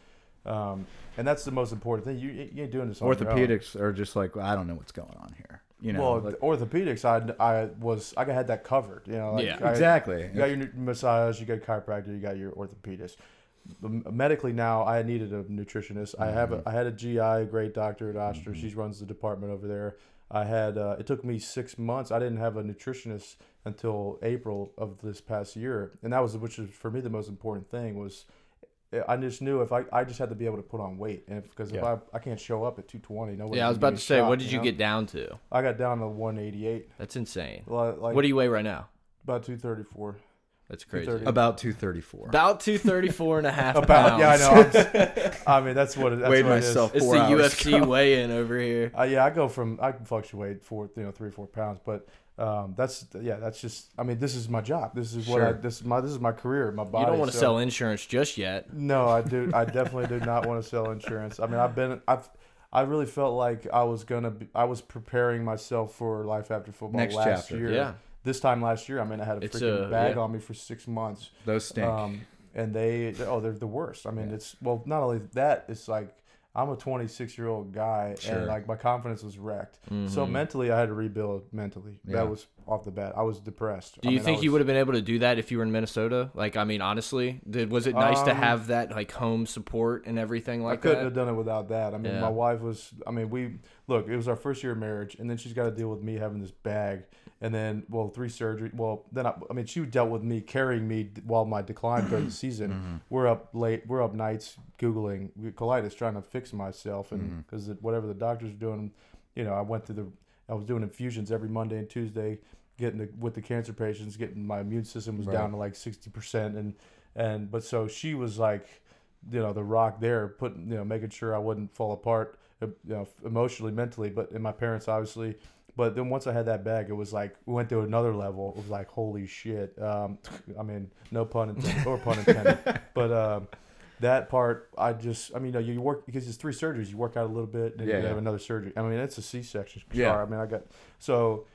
um, and that's the most important thing. You, you ain't doing this. Orthopedics are just like, well, I don't know what's going on here. You know, well, like, orthopedics, I, I was, I had that covered. You know, like yeah, I, exactly. You got your massage, you got chiropractor, you got your orthopedist. Medically now, I needed a nutritionist. Mm-hmm. I have, a. I had a GI, a great doctor at Ochsner. Mm-hmm. She runs the department over there. I had uh, it took me six months. I didn't have a nutritionist until April of this past year, and that was which is for me the most important thing was I just knew if I, I just had to be able to put on weight, and because if, yeah. if I I can't show up at two twenty, no. Yeah, I was about to say, shot, what did you, know? get down to? I got down to one eighty eight. That's insane. Like, what do you weigh right now? About two thirty four. That's crazy. About 234. About 234 and a half About, pounds. Yeah, I know. i mean, that's what, it, that's Weighed what myself it is. It's the UFC weigh-in over here. Uh, yeah, I go from, I can fluctuate four, you know, three, or four pounds, but um, that's, yeah, that's just, I mean, this is my job. This is what sure. I, this is my, this is my career, my body. You don't want to so, sell insurance just yet. No, I do. I definitely do not want to sell insurance. I mean, I've been, I've, I really felt like I was gonna be, I was preparing myself for life after football Next last chapter. year. Yeah this time last year, I mean, I had a it's freaking a, bag yeah. on me for six months. Those stink. Um, and they, oh, they're the worst. I mean, it's well, not only that, it's like I'm a 26 year old guy, sure. and like my confidence was wrecked. Mm-hmm. So mentally, I had to rebuild mentally. Yeah. That was off the bat. I was depressed. Do you think you would have been able to do that if you were in Minnesota? Like, I mean, honestly, did, was it nice um, to have that like home support and everything like that? I couldn't that? have done it without that. I mean, yeah. my wife was. I mean, we look. It was our first year of marriage, and then she's got to deal with me having this bag and then well three surgery well then I, I, mean she dealt with me carrying me while my decline during the season mm-hmm. we're up late we're up nights googling colitis trying to fix myself and because mm-hmm. whatever the doctors are doing you know i went through the i was doing infusions every monday and tuesday getting the, with the cancer patients getting my immune system was right. down to like 60% and and but so she was like you know the rock there putting you know making sure i wouldn't fall apart uh, you know emotionally mentally but and my parents obviously but then once I had that bag, it was like we went to another level. It was like holy shit. Um, I mean, no pun intended or pun intended. but um, that part, I just, I mean, you, know, you work because it's three surgeries. You work out a little bit, and yeah, you yeah. have another surgery. I mean, it's a C-section. Yeah. I mean, I got so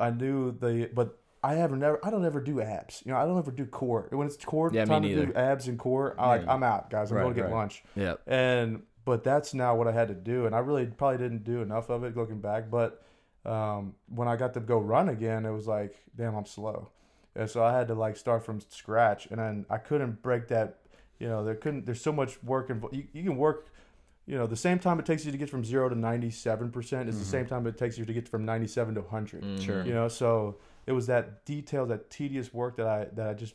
I knew the, but I haven't never, I don't ever do abs. You know, I don't ever do core. When it's core yeah, time to do abs and core, I like, I'm out, guys. I'm right, going to get right. lunch. Yeah. And but that's now what I had to do, and I really probably didn't do enough of it looking back, but um, when I got to go run again, it was like, damn, I'm slow. And so I had to like start from scratch, and then I couldn't break that. You know, there couldn't. There's so much work involved. You, you can work you know, the same time it takes you to get from zero to ninety-seven percent is Mm-hmm. the same time it takes you to get from ninety-seven to 100 Mm-hmm. Sure. You know, so it was that detail, that tedious work that I that I just,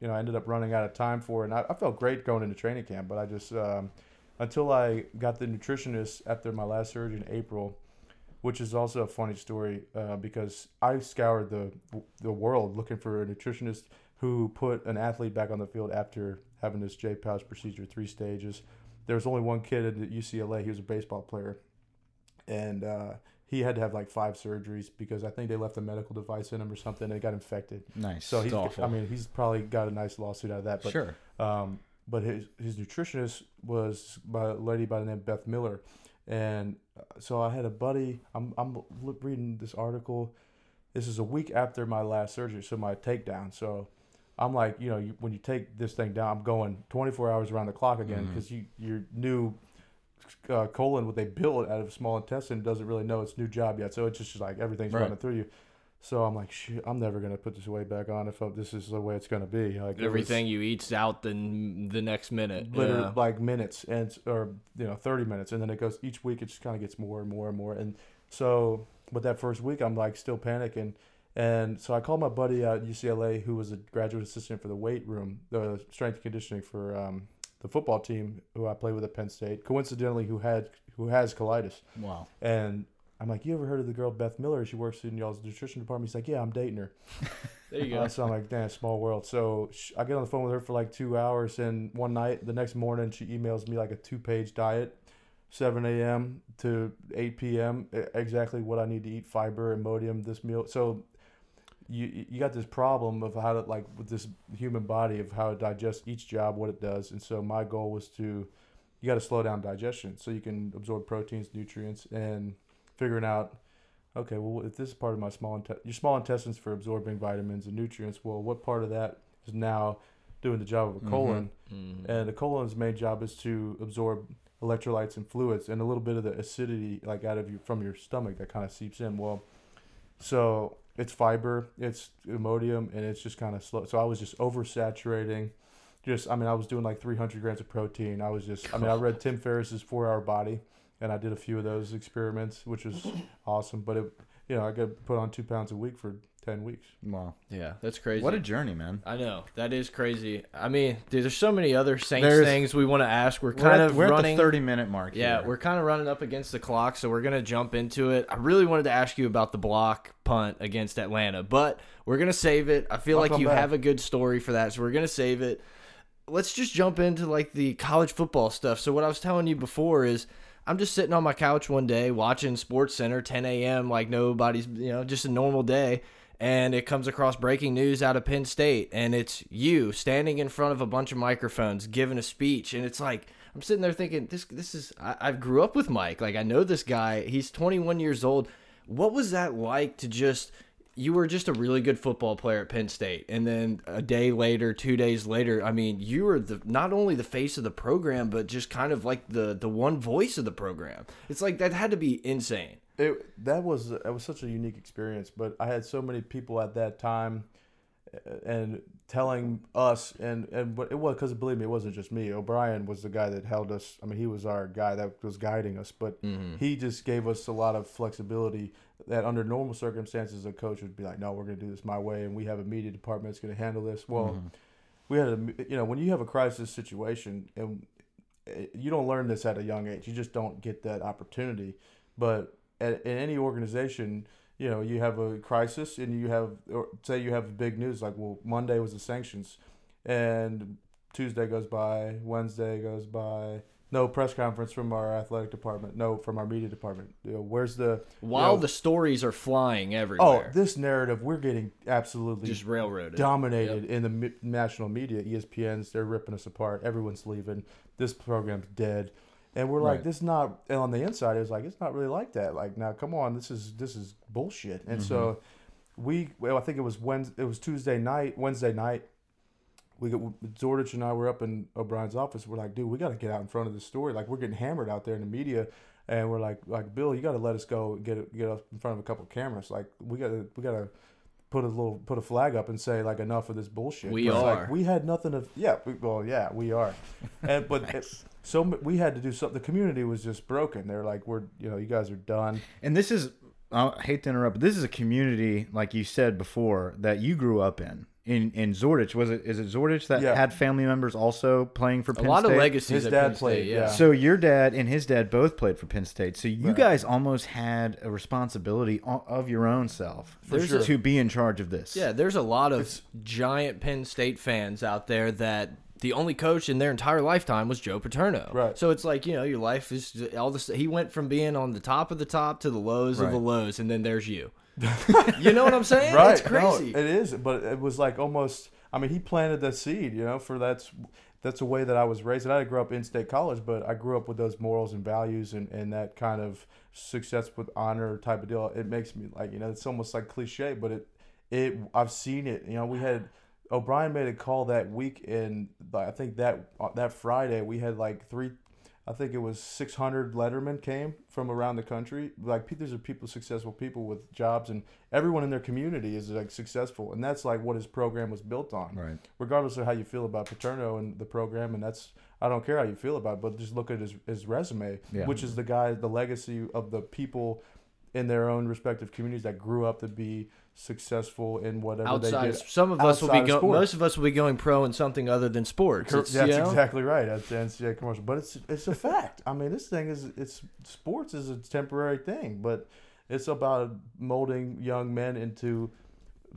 you know, I ended up running out of time for, and I, I felt great going into training camp, but I just um, until I got the nutritionist after my last surgery in April, which is also a funny story uh, because I scoured the the world looking for a nutritionist who put an athlete back on the field after having this J pouch procedure, three stages. There was only one kid at UCLA. He was a baseball player, and uh, he had to have like five surgeries because I think they left a medical device in him or something. and it got infected. Nice. So he's. I mean, he's probably got a nice lawsuit out of that. But sure. um, but his his nutritionist was by a lady by the name of Beth Miller, and uh, so I had a buddy. I'm I'm reading this article. This is a week after my last surgery, so my takedown. So I'm like, you know, you, when you take this thing down, I'm going 24 hours around the clock again because you your new uh, colon, what they built out of small intestine, doesn't really know its new job yet. So it's just like everything's Right. running through you. So I'm like, I'm never gonna put this weight back on if I, this is the way it's gonna be. Like Everything you eat's out the the next minute. literally Yeah. like minutes and or you know 30 minutes and then it goes each week it just kind of gets more and more and more and so but that first week i'm like still panicking and so i called my buddy at ucla who was a graduate assistant for the weight room the strength and conditioning for um, the football team who i played with at penn state coincidentally who had who has colitis Wow. and i'm like you ever heard of the girl beth miller she works in y'all's nutrition department he's like yeah i'm dating her There you uh, go. so I'm like, damn, small world. So sh- I get on the phone with her for like two hours, and one night, the next morning, she emails me like a two-page diet, 7 a.m. to 8 p.m. Exactly what I need to eat: fiber, Imodium, this meal. So you you got this problem of how to like with this human body of how it digests each job, what it does, and so my goal was to you got to slow down digestion so you can absorb proteins, nutrients, and figuring out okay, well, if this is part of my small inte- your small intestines for absorbing vitamins and nutrients, well, what part of that is now doing the job of a Mhm. colon? Mhm. And the colon's main job is to absorb electrolytes and fluids and a little bit of the acidity like out of you from your stomach that kind of seeps in. Well, so it's fiber, it's Imodium, and it's just kind of slow. So I was just oversaturating. Just, I mean, I was doing like 300 grams of protein. I was just, I mean, I read Tim Ferriss's Four Hour Body, and I did a few of those experiments, which was awesome. But it, you know, I got put on two pounds a week for 10 weeks. Wow. yeah, that's crazy. What a journey, man. I know that is crazy. I mean, dude, there's so many other Saints There's- things we want to ask. We're We're, kind at, of we're running. at the 30 minute mark. Yeah, here. we're kind of running up against the clock, so we're gonna jump into it. I really wanted to ask you about the block punt against Atlanta, but we're gonna save it. I feel I'll like come you back. have a good story for that, so we're gonna save it. Let's just jump into like the college football stuff. So what I was telling you before is. I'm just sitting on my couch one day watching Sports Center, 10 a.m. like nobody's, you know, just a normal day, and it comes across breaking news out of Penn State, and it's you standing in front of a bunch of microphones giving a speech, and it's like I'm sitting there thinking, this this is I, I grew up with Mike, like I know this guy. He's 21 years old. What was that like to just you were just a really good football player at Penn State, and then a day later, two days later, I mean, you were the not only the face of the program, but just kind of like the the one voice of the program. It's like that had to be insane. It that was that was such a unique experience, but I had so many people at that time, and telling us and and but it was because believe me, it wasn't just me. O'Brien was the guy that held us. I mean, he was our guy that was guiding us, but he just gave us a lot of flexibility. That under normal circumstances, a coach would be like, "No, we're going to do this my way, and we have a media department that's going to handle this." Well, we had a you know when you have a crisis situation and eh, you don't learn this at a young age you just don't get that opportunity but at, in any organization you know you have a crisis and you have or say you have big news like well monday was the sanctions and tuesday goes by wednesday goes by no press conference from our athletic department no from our media department you know, where's the While know- the stories are flying oh, everywhere oh this narrative we're getting absolutely just railroaded. dominated in the mi- national media. ESPN's they're ripping us apart. Everyone's leaving. This program's dead, and we're like, Right. this is not. And on the inside, it's like it's not really like that. Like now, come on, this is this is bullshit. And so mm-hmm. we, well, I think it was Wednesday, it was Tuesday night, Wednesday night. We got Zordich and I were up in O'Brien's office. We're like, dude, we got to get out in front of this story. Like we're getting hammered out there in the media. And we're like, like Bill, you got to let us go get get up in front of a couple cameras. Like we got to we got to put a little put a flag up and say like enough of this bullshit. We are. Like, we had nothing of yeah. We, well, yeah, we are. And but it, so we had to do something. The community was just broken. They're like, we're you know, you guys are done. And this is, I hate to interrupt, but this is a community, like you said before, that you grew up in. In in Zordich, was it? Is it Zordich that Yeah. had family members also playing for A Penn lot State? of legacies. His at dad Penn played, State, yeah. So your dad and his dad both played for Penn State. So you Right. guys almost had a responsibility of your own self For There's sure. a- to be in charge of this. Yeah, there's a lot of It's- giant Penn State fans out there that the only coach in their entire lifetime was Joe Paterno. Right. So it's like you know your life is all this. He went from being on the top of the top to the lows of the lows, and then there's you. you know what I'm saying? right. It's crazy. No, it is, but it was like almost. I mean, he planted that seed, you know, for that's that's the way that I was raised. And I didn't up in state college, but I grew up with those morals and values and, and that kind of success with honor type of deal. It makes me like, you know, it's almost like cliche, but it it I've seen it. You know, we had O'Brien made a call that week, and I think that that Friday we had like three. I think it was 600 lettermen came from around the country. Like these are people, successful people with jobs, and everyone in their community is like successful, and that's like what his program was built on. Right. Regardless of how you feel about Paterno and the program, and that's I don't care how you feel about, it, but just look at his his resume, Yeah. which is the guy, the legacy of the people in their own respective communities that grew up to be successful in whatever outside, they of, some of us will be of going. sports. Most of us will be going pro in something other than sports. Cor- It's, That's you know? exactly right. That's the NCAA commercial, but it's it's a fact. I mean, this thing is it's sports is a temporary thing, but it's about molding young men into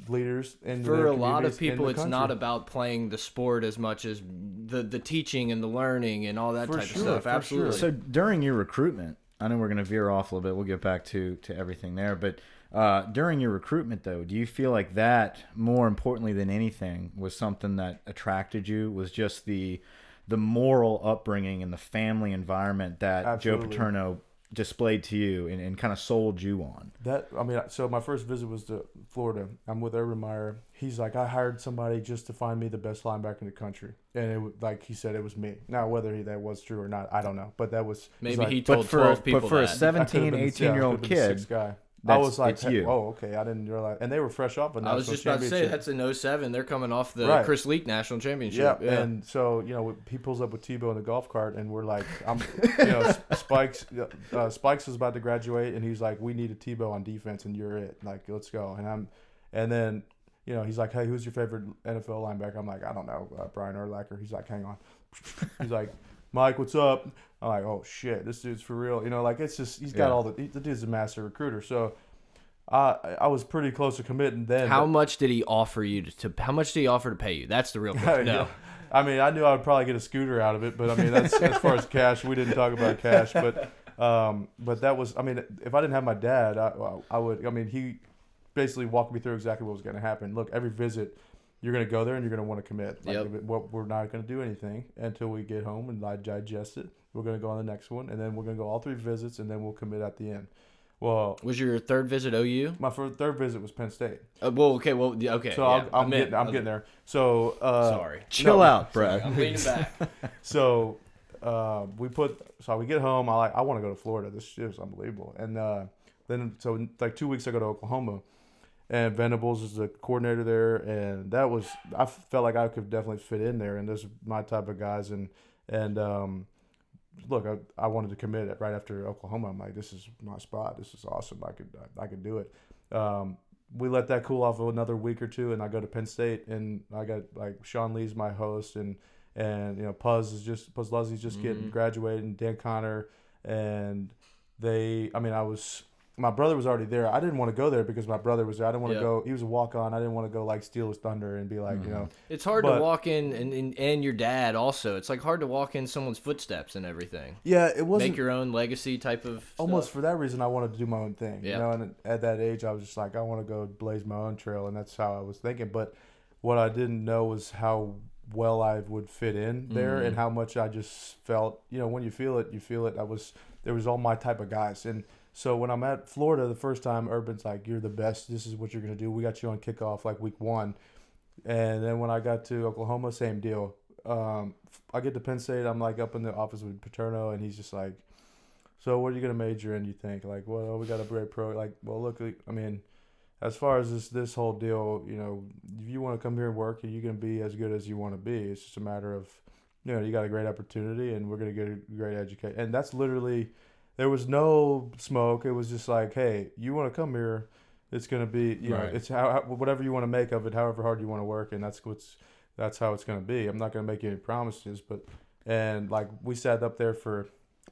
leaders. In for a lot of people it's country. not about playing the sport as much as the the teaching and the learning and all that For type sure, of stuff for absolutely sure. So during your recruitment, I know we're going to veer off a little bit. We'll get back to to everything there, but uh, during your recruitment, though, do you feel like that more importantly than anything was something that attracted you? Was just the the moral upbringing and the family environment that Absolutely. Joe Paterno displayed to you and, and kind of sold you on? That I mean, so my first visit was to Florida. I'm with Urban Meyer. He's like, I hired somebody just to find me the best linebacker in the country, and it was like he said it was me. Now whether he, that was true or not, I don't know. But that was maybe he's like, he But told for 12 people but for a that. I could've 17, been- 18 yeah, I year old could've been the kid, sixth guy. I was like, it's you. oh, okay, I didn't realize, and they were fresh off a national I was just about to say that's an 07. They're coming off the Right. Chris Leak National Championship. Yeah, Championship. and so you know he pulls up with Tebow in the golf cart, and we're like, I'm, you know, Spikes, uh, Spikes was about to graduate, and he's like, we need a Tebow on defense, and you're it. Like, let's go. And I'm, and then, you know, he's like, hey, who's your favorite NFL linebacker? I'm like, I don't know, uh, Brian Urlacher. He's like, hang on. He's like, Mike, what's up? I'm like, oh shit, this dude's for real. You know, like it's just he's got Yeah. all the he, the dude's a master recruiter. So. I I was pretty close to committing then. how but- much did he offer you to, to? How much did he offer to pay you? That's the real question. No, Yeah. I mean, I knew I would probably get a scooter out of it, but I mean, that's as far as cash. We didn't talk about cash, but um, but that was. I mean, if I didn't have my dad, I, I would. I mean, he basically walked me through exactly what was going to happen. Look, every visit, you're going to go there and you're going to want to commit. Like, Yep. if it- what we're not going to do anything until we get home and I digest it. We're going to go on the next one, and then we're going to go all three visits, and then we'll commit at the end. Well, was your third visit OU? my first, third visit was Penn State, Uh, well, okay, well, yeah, okay. so yeah, I'll, I'm, I meant- getting, I'm getting there. So uh, Sorry, Chill No. out, Brad. I'm leaning back. So uh, we put so we get home. I like I want to go to Florida. This shit is unbelievable. And uh, then so like two weeks I go to Oklahoma, and Venables is the coordinator there, and that was I felt like I could definitely fit in there, and those are my type of guys. And and um, look, I, I wanted to commit it right after Oklahoma. I'm like, this is my spot. This is awesome. I could I, I could do it. Um, we let that cool off another week or two, and I go to Penn State, and I got like Sean Lee's my host, and and you know Poz is just Posluszny's just getting Mhm. graduated, and Dan Connor, and they. I mean, I was my brother was already there. I didn't want to go there because my brother was there. I didn't want to Yeah. go. He was a walk on. I didn't want to go like steal his thunder and be like, you know, It's hard But- to walk in and, and and your dad also. It's like hard to walk in someone's footsteps and everything. yeah, it wasn't Make your own legacy type of almost stuff. for that reason I wanted to do my own thing. Yeah. You know, and at that age I was just like I want to go blaze my own trail and that's how I was thinking. But what I didn't know was how well I would fit in there Mhm. and how much I just felt, you know, when you feel it, you feel it. I was there was all my type of guys. And so when I'm at Florida the first time, Urban's like, You're the best, this is what you're gonna do. We got you on kickoff like week one. And then when I got to Oklahoma, same deal. Um, I get to Penn State, I'm like up in the office with Paterno and he's just like so what are you gonna major in? You think like, well, we got a great pro. Like, well, look, I mean, as far as this this whole deal, you know, if you want to come here and work, you can be as good as you want to be. It's just a matter of, you know, you got a great opportunity, and we're gonna get a great education. And that's literally, there was no smoke. It was just like, hey, you want to come here, it's gonna be, you right. know, it's how whatever you want to make of it, however hard you want to work, and that's what's that's how it's gonna be. I'm not gonna make any promises, but and like we sat up there for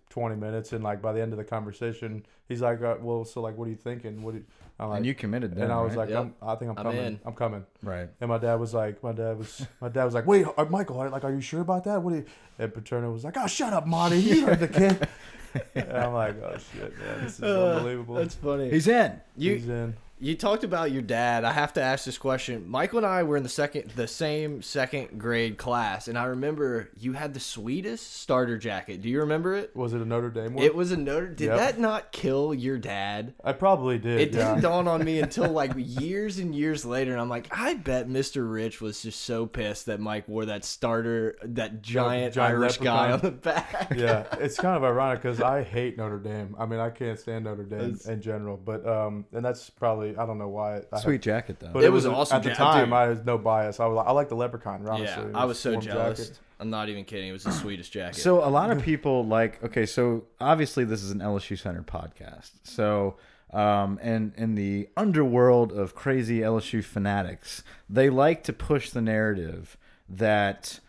20 minutes and like by the end of the conversation he's like uh, well so like what are you thinking what do you, I'm like, and you committed then, and i was right? like yep. i think i'm coming I'm, I'm, coming right and my dad was like my dad was my dad was like wait uh, michael like are you sure about that what do you and paterno was like oh shut up monty you heard the kid and i'm like oh shit man this is uh, unbelievable. that's funny. He's in. You, he's in you talked about your dad. I have to ask this question. Michael and I were in the second, the same second grade class, and I remember you had the sweetest starter jacket. Do you remember it? Was it a Notre Dame one? It was a Notre. Did yep. that not kill your dad? I probably did. It yeah. didn't dawn on me until like years and years later, and I'm like, I bet Mr. Rich was just so pissed that Mike wore that starter, that giant, giant Irish leprechaun. guy on the back. yeah, it's kind of ironic because I hate Notre Dame. I mean, I can't stand Notre Dame it's, in general, but um, and that's probably I don't know why. I Sweet jacket though. But it, it was, was awesome. At the time, dude. I had no bias. I was like, I like the leprechaun. Honestly, yeah, I was so jealous. Jacket. I'm not even kidding. It was the sweetest jacket. So a lot of people like. Okay, so obviously this is an LSU Center podcast. So. Um, and in the underworld of crazy LSU fanatics, they like to push the narrative that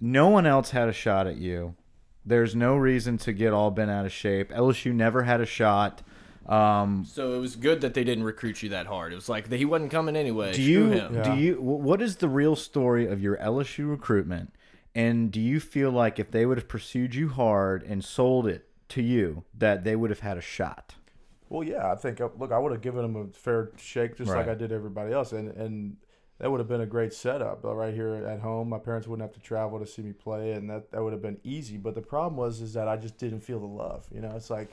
no one else had a shot at you. There's no reason to get all bent out of shape. LSU never had a shot. Um, so it was good that they didn't recruit you that hard. It was like he wasn't coming anyway. Do you? Yeah. Do you? What is the real story of your LSU recruitment? And do you feel like if they would have pursued you hard and sold it to you, that they would have had a shot? Well, yeah, I think. Uh, look, I would have given them a fair shake, just right. like I did everybody else, and and that would have been a great setup uh, right here at home. My parents wouldn't have to travel to see me play, and that that would have been easy. But the problem was is that I just didn't feel the love. You know, it's like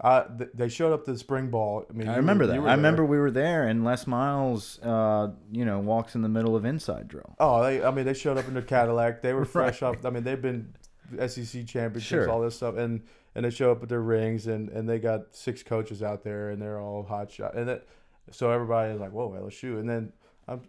uh, th- they showed up to the spring ball. I mean, I remember were, that. I remember we were there, and Les Miles, uh, you know, walks in the middle of inside drill. Oh, they, I mean, they showed up in their Cadillac. They were fresh right. off. I mean, they've been SEC championships, sure. all this stuff, and and they show up with their rings, and and they got six coaches out there, and they're all hot shot, and that, so everybody is like, whoa, LSU, and then I'm.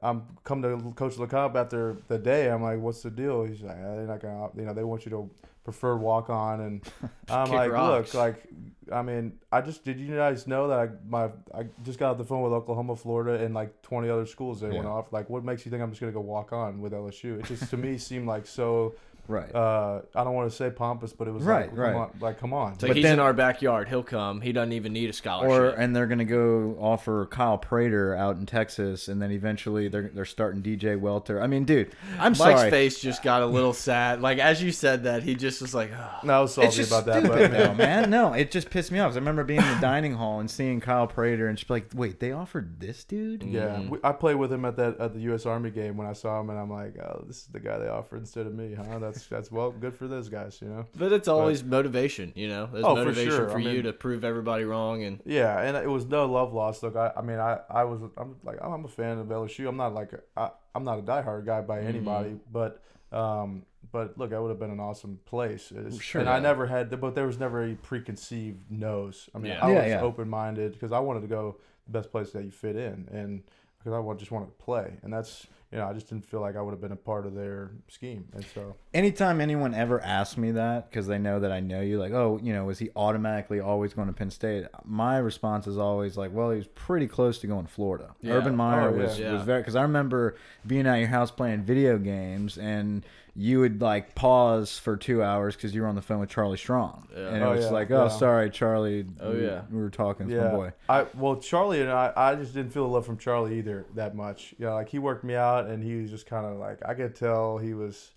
I'm come to Coach LeCompte after the day. I'm like, "What's the deal?" He's like, "They're not gonna, you know, they want you to preferred walk on, and I'm like, rocks. look, like, I mean, I just did you guys know that I my I just got off the phone with Oklahoma, Florida, and like 20 other schools they yeah. went off. Like, what makes you think I'm just gonna go walk on with LSU? It just to me seemed like so Right. Uh, I don't want to say pompous, but it was right, like, right. Come on, like, come on. So but he's then, in our backyard. He'll come. He doesn't even need a scholarship. Or and they're gonna go offer Kyle Prater out in Texas, and then eventually they're they're starting DJ Welter. I mean, dude, I'm Mike's sorry. Mike's face just got a little sad. Like as you said that, he just was like, oh. no, I was salty about that. But man. man, no, it just pissed me off. I remember being in the dining hall and seeing Kyle Prater, and just like, wait, they offered this dude? Yeah, mm. we, I played with him at that at the U.S. Army game when I saw him, and I'm like, oh, this is the guy they offered instead of me, huh? That's that's well good for those guys, you know. But it's always but, motivation, you know. There's oh, motivation for, sure. for you mean, to prove everybody wrong, and yeah, and it was no love lost. Look, I, I mean, I, I was, I'm like, I'm a fan of LSU. I'm not like, a, I, I'm not a diehard guy by mm-hmm. anybody, mm-hmm. but, um, but look, that would have been an awesome place. It's, sure, and yeah. I never had, but there was never a preconceived nose. I mean, yeah. I was yeah, open minded because I wanted to go the best place that you fit in, and because I just wanted to play, and that's you know, I just didn't feel like I would have been a part of their scheme. And so, anytime anyone ever asks me that, because they know that I know you, like, oh, you know, was he automatically always going to Penn State? My response is always like, well, he was pretty close to going to Florida. Yeah. Urban Meyer oh, yeah. was, yeah. was very, because I remember being at your house playing video games and you would like pause for two hours because you were on the phone with Charlie Strong, yeah. and it oh, was yeah, like, "Oh, yeah. sorry, Charlie. Oh we, yeah, we were talking. Yeah, boy. I well, Charlie and I, I just didn't feel the love from Charlie either that much. Yeah, you know, like he worked me out, and he was just kind of like I could tell he was.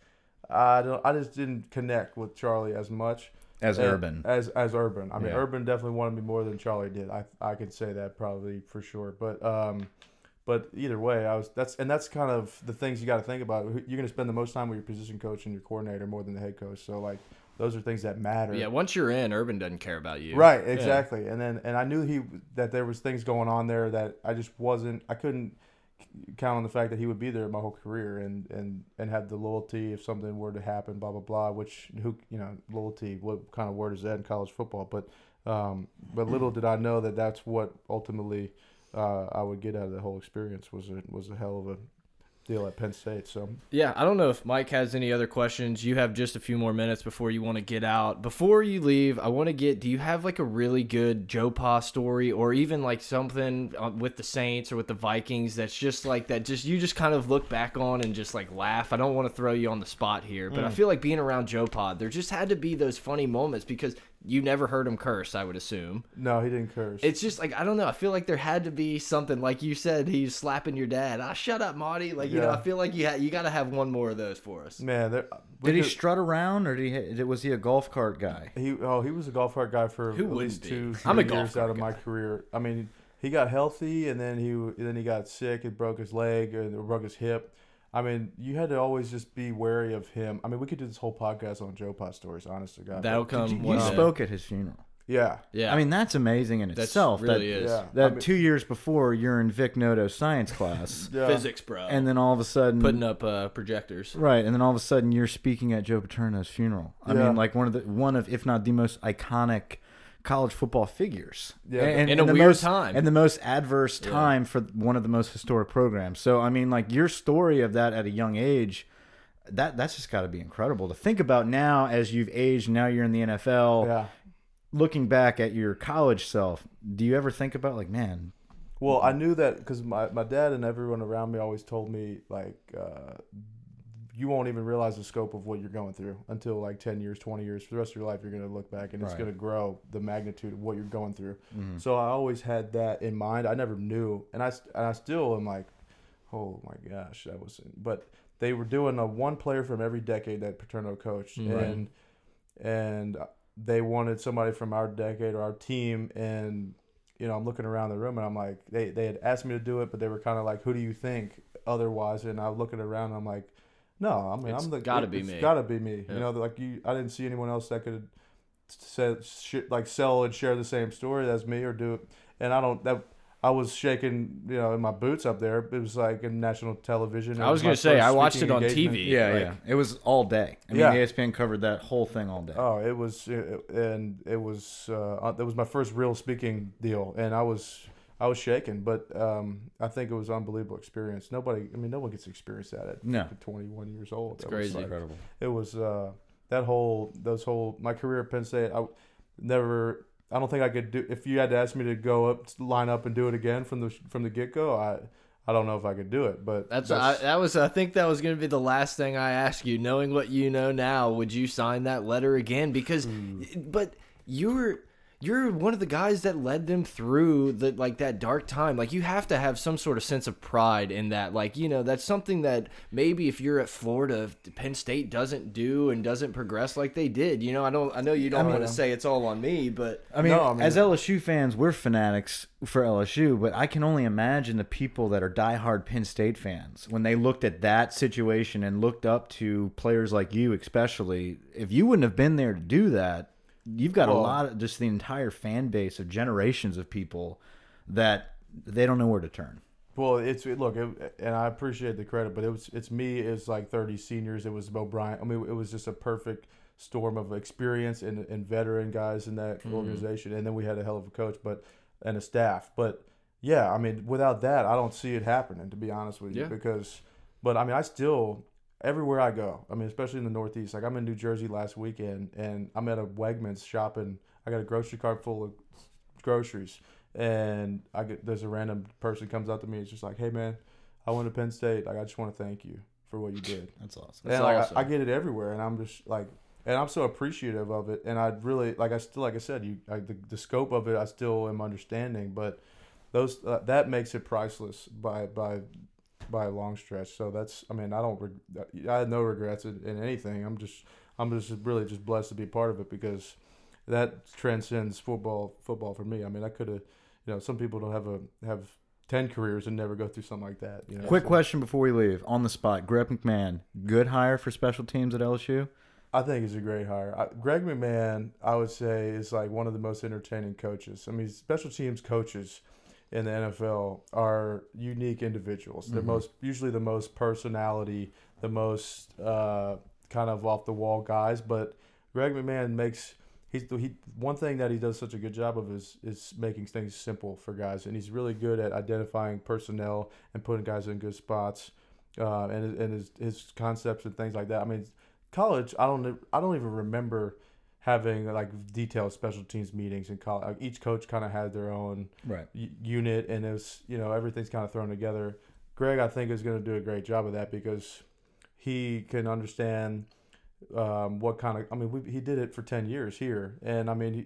I don't. I just didn't connect with Charlie as much as Urban. As as Urban. I mean, Urban definitely wanted me more than Charlie did. I I could say that probably for sure, but um but either way, I was that's and that's kind of the things you got to think about. You're going to spend the most time with your position coach and your coordinator more than the head coach. So like those are things that matter. Yeah, once you're in, Urban doesn't care about you. Right, exactly. Yeah. And then and I knew he that there was things going on there that I just wasn't. I couldn't count on the fact that he would be there my whole career and and and have the loyalty if something were to happen. Blah blah blah. Which who you know loyalty. What kind of word is that in college football? But um, but little did I know that that's what ultimately uh, I would get out of the whole experience was a was a hell of a deal at Penn State. So yeah, I don't know if Mike has any other questions. You have just a few more minutes before you want to get out. Before you leave, I want to get. Do you have like a really good Joe Pa story, or even like something uh, with the Saints or with the Vikings that's just like that? Just you just kind of look back on and just like laugh. I don't want to throw you on the spot here, but mm. I feel like being around Joe Pa, there just had to be those funny moments because you never heard him curse, I would assume. No, he didn't curse. It's just like I don't know. I feel like there had to be something like you said. He's slapping your dad. Ah, shut up, Marty. Like you yeah. know, I feel like you had you got to have one more of those for us. Man, there, did he strut around or did he was he a golf cart guy? He oh he was a golf cart guy for Who at least be? two I'm a years out of guy. my career. I mean, he got healthy and then he then he got sick and broke his leg or broke his hip I mean, you had to always just be wary of him. I mean, we could do this whole podcast on Joe Pa stories, honest to God. That'll come. You, you spoke at his funeral. Yeah. Yeah. I mean, that's amazing in that's itself. Really that, is. Yeah. That I mean, two years before you're in Vic Noto's science class, yeah. physics, bro, and then all of a sudden putting up uh, projectors, right? And then all of a sudden you're speaking at Joe Paterno's funeral. I yeah. mean, like one of the one of if not the most iconic college football figures. Yeah, and, in a weird most, time, and the most adverse time yeah. for one of the most historic programs. So I mean, like your story of that at a young age, that that's just got to be incredible to think about now as you've aged. Now you're in the NFL. Yeah. Looking back at your college self, do you ever think about like, man? Well, I knew that because my, my dad and everyone around me always told me like uh, you won't even realize the scope of what you're going through until like 10 years 20 years for the rest of your life you're going to look back and right. it's going to grow the magnitude of what you're going through mm-hmm. so i always had that in mind i never knew and i, and I still am like oh my gosh that was but they were doing a one player from every decade that paterno coached mm-hmm. and and they wanted somebody from our decade or our team and you know i'm looking around the room and i'm like they, they had asked me to do it but they were kind of like who do you think otherwise and i'm looking around and i'm like no, I mean it's I'm the gotta it, be me. Gotta be me. You know, like you, I didn't see anyone else that could say like sell and share the same story as me or do it. And I don't that. I was shaking, you know, in my boots up there. It was like in national television. I was, was gonna say I watched it on engagement. TV. Yeah, like, yeah. It was all day. I mean, yeah. ESPN covered that whole thing all day. Oh, it was, and it was, uh, it was my first real speaking deal, and I was I was shaken, but um, I think it was an unbelievable experience. Nobody, I mean, no one gets to experience that at no. 21 years old. It's crazy, like, incredible. It was uh, that whole, those whole, my career at Penn State. I never, I don't think I could do. If you had to ask me to go up, line up, and do it again from the from the get go, I. I don't know if I could do it, but that's, that's I, that was I think that was going to be the last thing I asked you. Knowing what you know now, would you sign that letter again? Because, mm. but you're you're one of the guys that led them through the like that dark time. Like you have to have some sort of sense of pride in that. Like you know that's something that maybe if you're at Florida, Penn State doesn't do and doesn't progress like they did. You know, I don't. I know you don't I mean, want to say it's all on me, but I mean, no, I mean, as LSU fans, we're fanatics for LSU. But I can only imagine the people that are diehard Penn State fans when they looked at that situation and looked up to players like you, especially. If you wouldn't have been there to do that you've got well, a lot of just the entire fan base of generations of people that they don't know where to turn. Well, it's look, it, and I appreciate the credit, but it was it's me. It's like thirty seniors. It was Bo Bryant. I mean, it was just a perfect storm of experience and, and veteran guys in that mm organization, and then we had a hell of a coach, but and a staff. But yeah, I mean, without that, I don't see it happening. To be honest with you, yeah. because, but I mean, I still everywhere I go. I mean, especially in the Northeast. Like I'm in New Jersey last weekend, and I'm at a Wegmans shopping. I got a grocery cart full of groceries, and I get there's a random person comes up to me. It's just like, "Hey, man, I went to Penn State. Like, I just want to thank you for what you did." That's awesome. That's and awesome. I, I, get it everywhere, and I'm just like, and I'm so appreciative of it. And I really like. I still, like I said, you like the, the scope of it. I still am understanding, but those uh, that makes it priceless by by by a long stretch. So that's, I mean, I don't, I had no regrets in, in anything. I'm just, I'm just really just blessed to be part of it because that transcends football. Football for me. I mean, I could have, you know, some people don't have a have ten careers and never go through something like that. You know? Quick so, question before we leave, on the spot, Greg McMahon, good hire for special teams at LSU. I think he's a great hire. I, Greg McMahon, I would say, is like one of the most entertaining coaches. I mean, special teams coaches in the NFL are unique individuals. They're mm-hmm. most usually the most personality, the most uh, kind of off the wall guys. But Greg McMahon makes he's he one thing that he does such a good job of is is making things simple for guys, and he's really good at identifying personnel and putting guys in good spots, uh, and and his his concepts and things like that. I mean, college, I don't I don't even remember having like detailed special teams meetings in college. Like each coach kind of had their own right unit, and it was you know everything's kind of thrown together. Greg, I think, is going to do a great job of that because he can understand um, what kind of. I mean, we, he did it for ten years here, and I mean, he,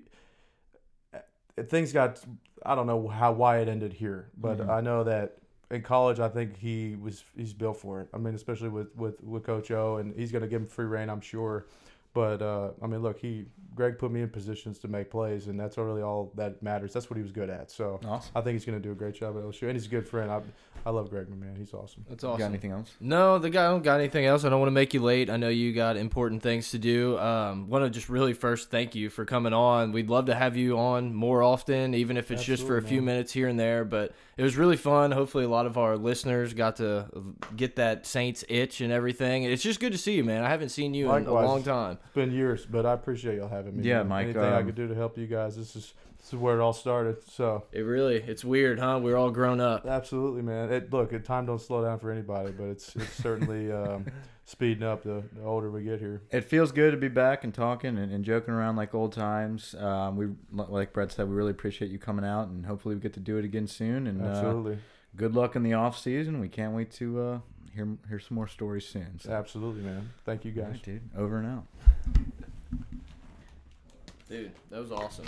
eh, things got. I don't know how why it ended here, but mm-hmm. I know that in college, I think he was he's built for it. I mean, especially with with with Coach O, and he's going to give him free reign, I'm sure. But uh, I mean, look, he Greg put me in positions to make plays, and that's really all that matters. That's what he was good at. So awesome. I think he's going to do a great job at LSU, and he's a good friend. I, I love Greg, my man. He's awesome. That's awesome. You got anything else? No, the guy don't got anything else. I don't want to make you late. I know you got important things to do. Um, want to just really first thank you for coming on. We'd love to have you on more often, even if it's Absolutely, just for a few man. minutes here and there. But it was really fun. Hopefully, a lot of our listeners got to get that Saints itch and everything. It's just good to see you, man. I haven't seen you Likewise. in a long time. It's been years, but I appreciate y'all having me. Yeah, man. Mike. Anything um, I could do to help you guys. This is this is where it all started. So it really, it's weird, huh? We're all grown up. Absolutely, man. It look, it, time don't slow down for anybody, but it's it's certainly um, speeding up the, the, older we get here. It feels good to be back and talking and, and joking around like old times. Um, we like Brett said, we really appreciate you coming out, and hopefully we get to do it again soon. And uh, absolutely, uh, good luck in the off season. We can't wait to uh, hear hear some more stories soon. So. Absolutely, man. Thank you guys, right, dude. Over and out. Dude, that was awesome.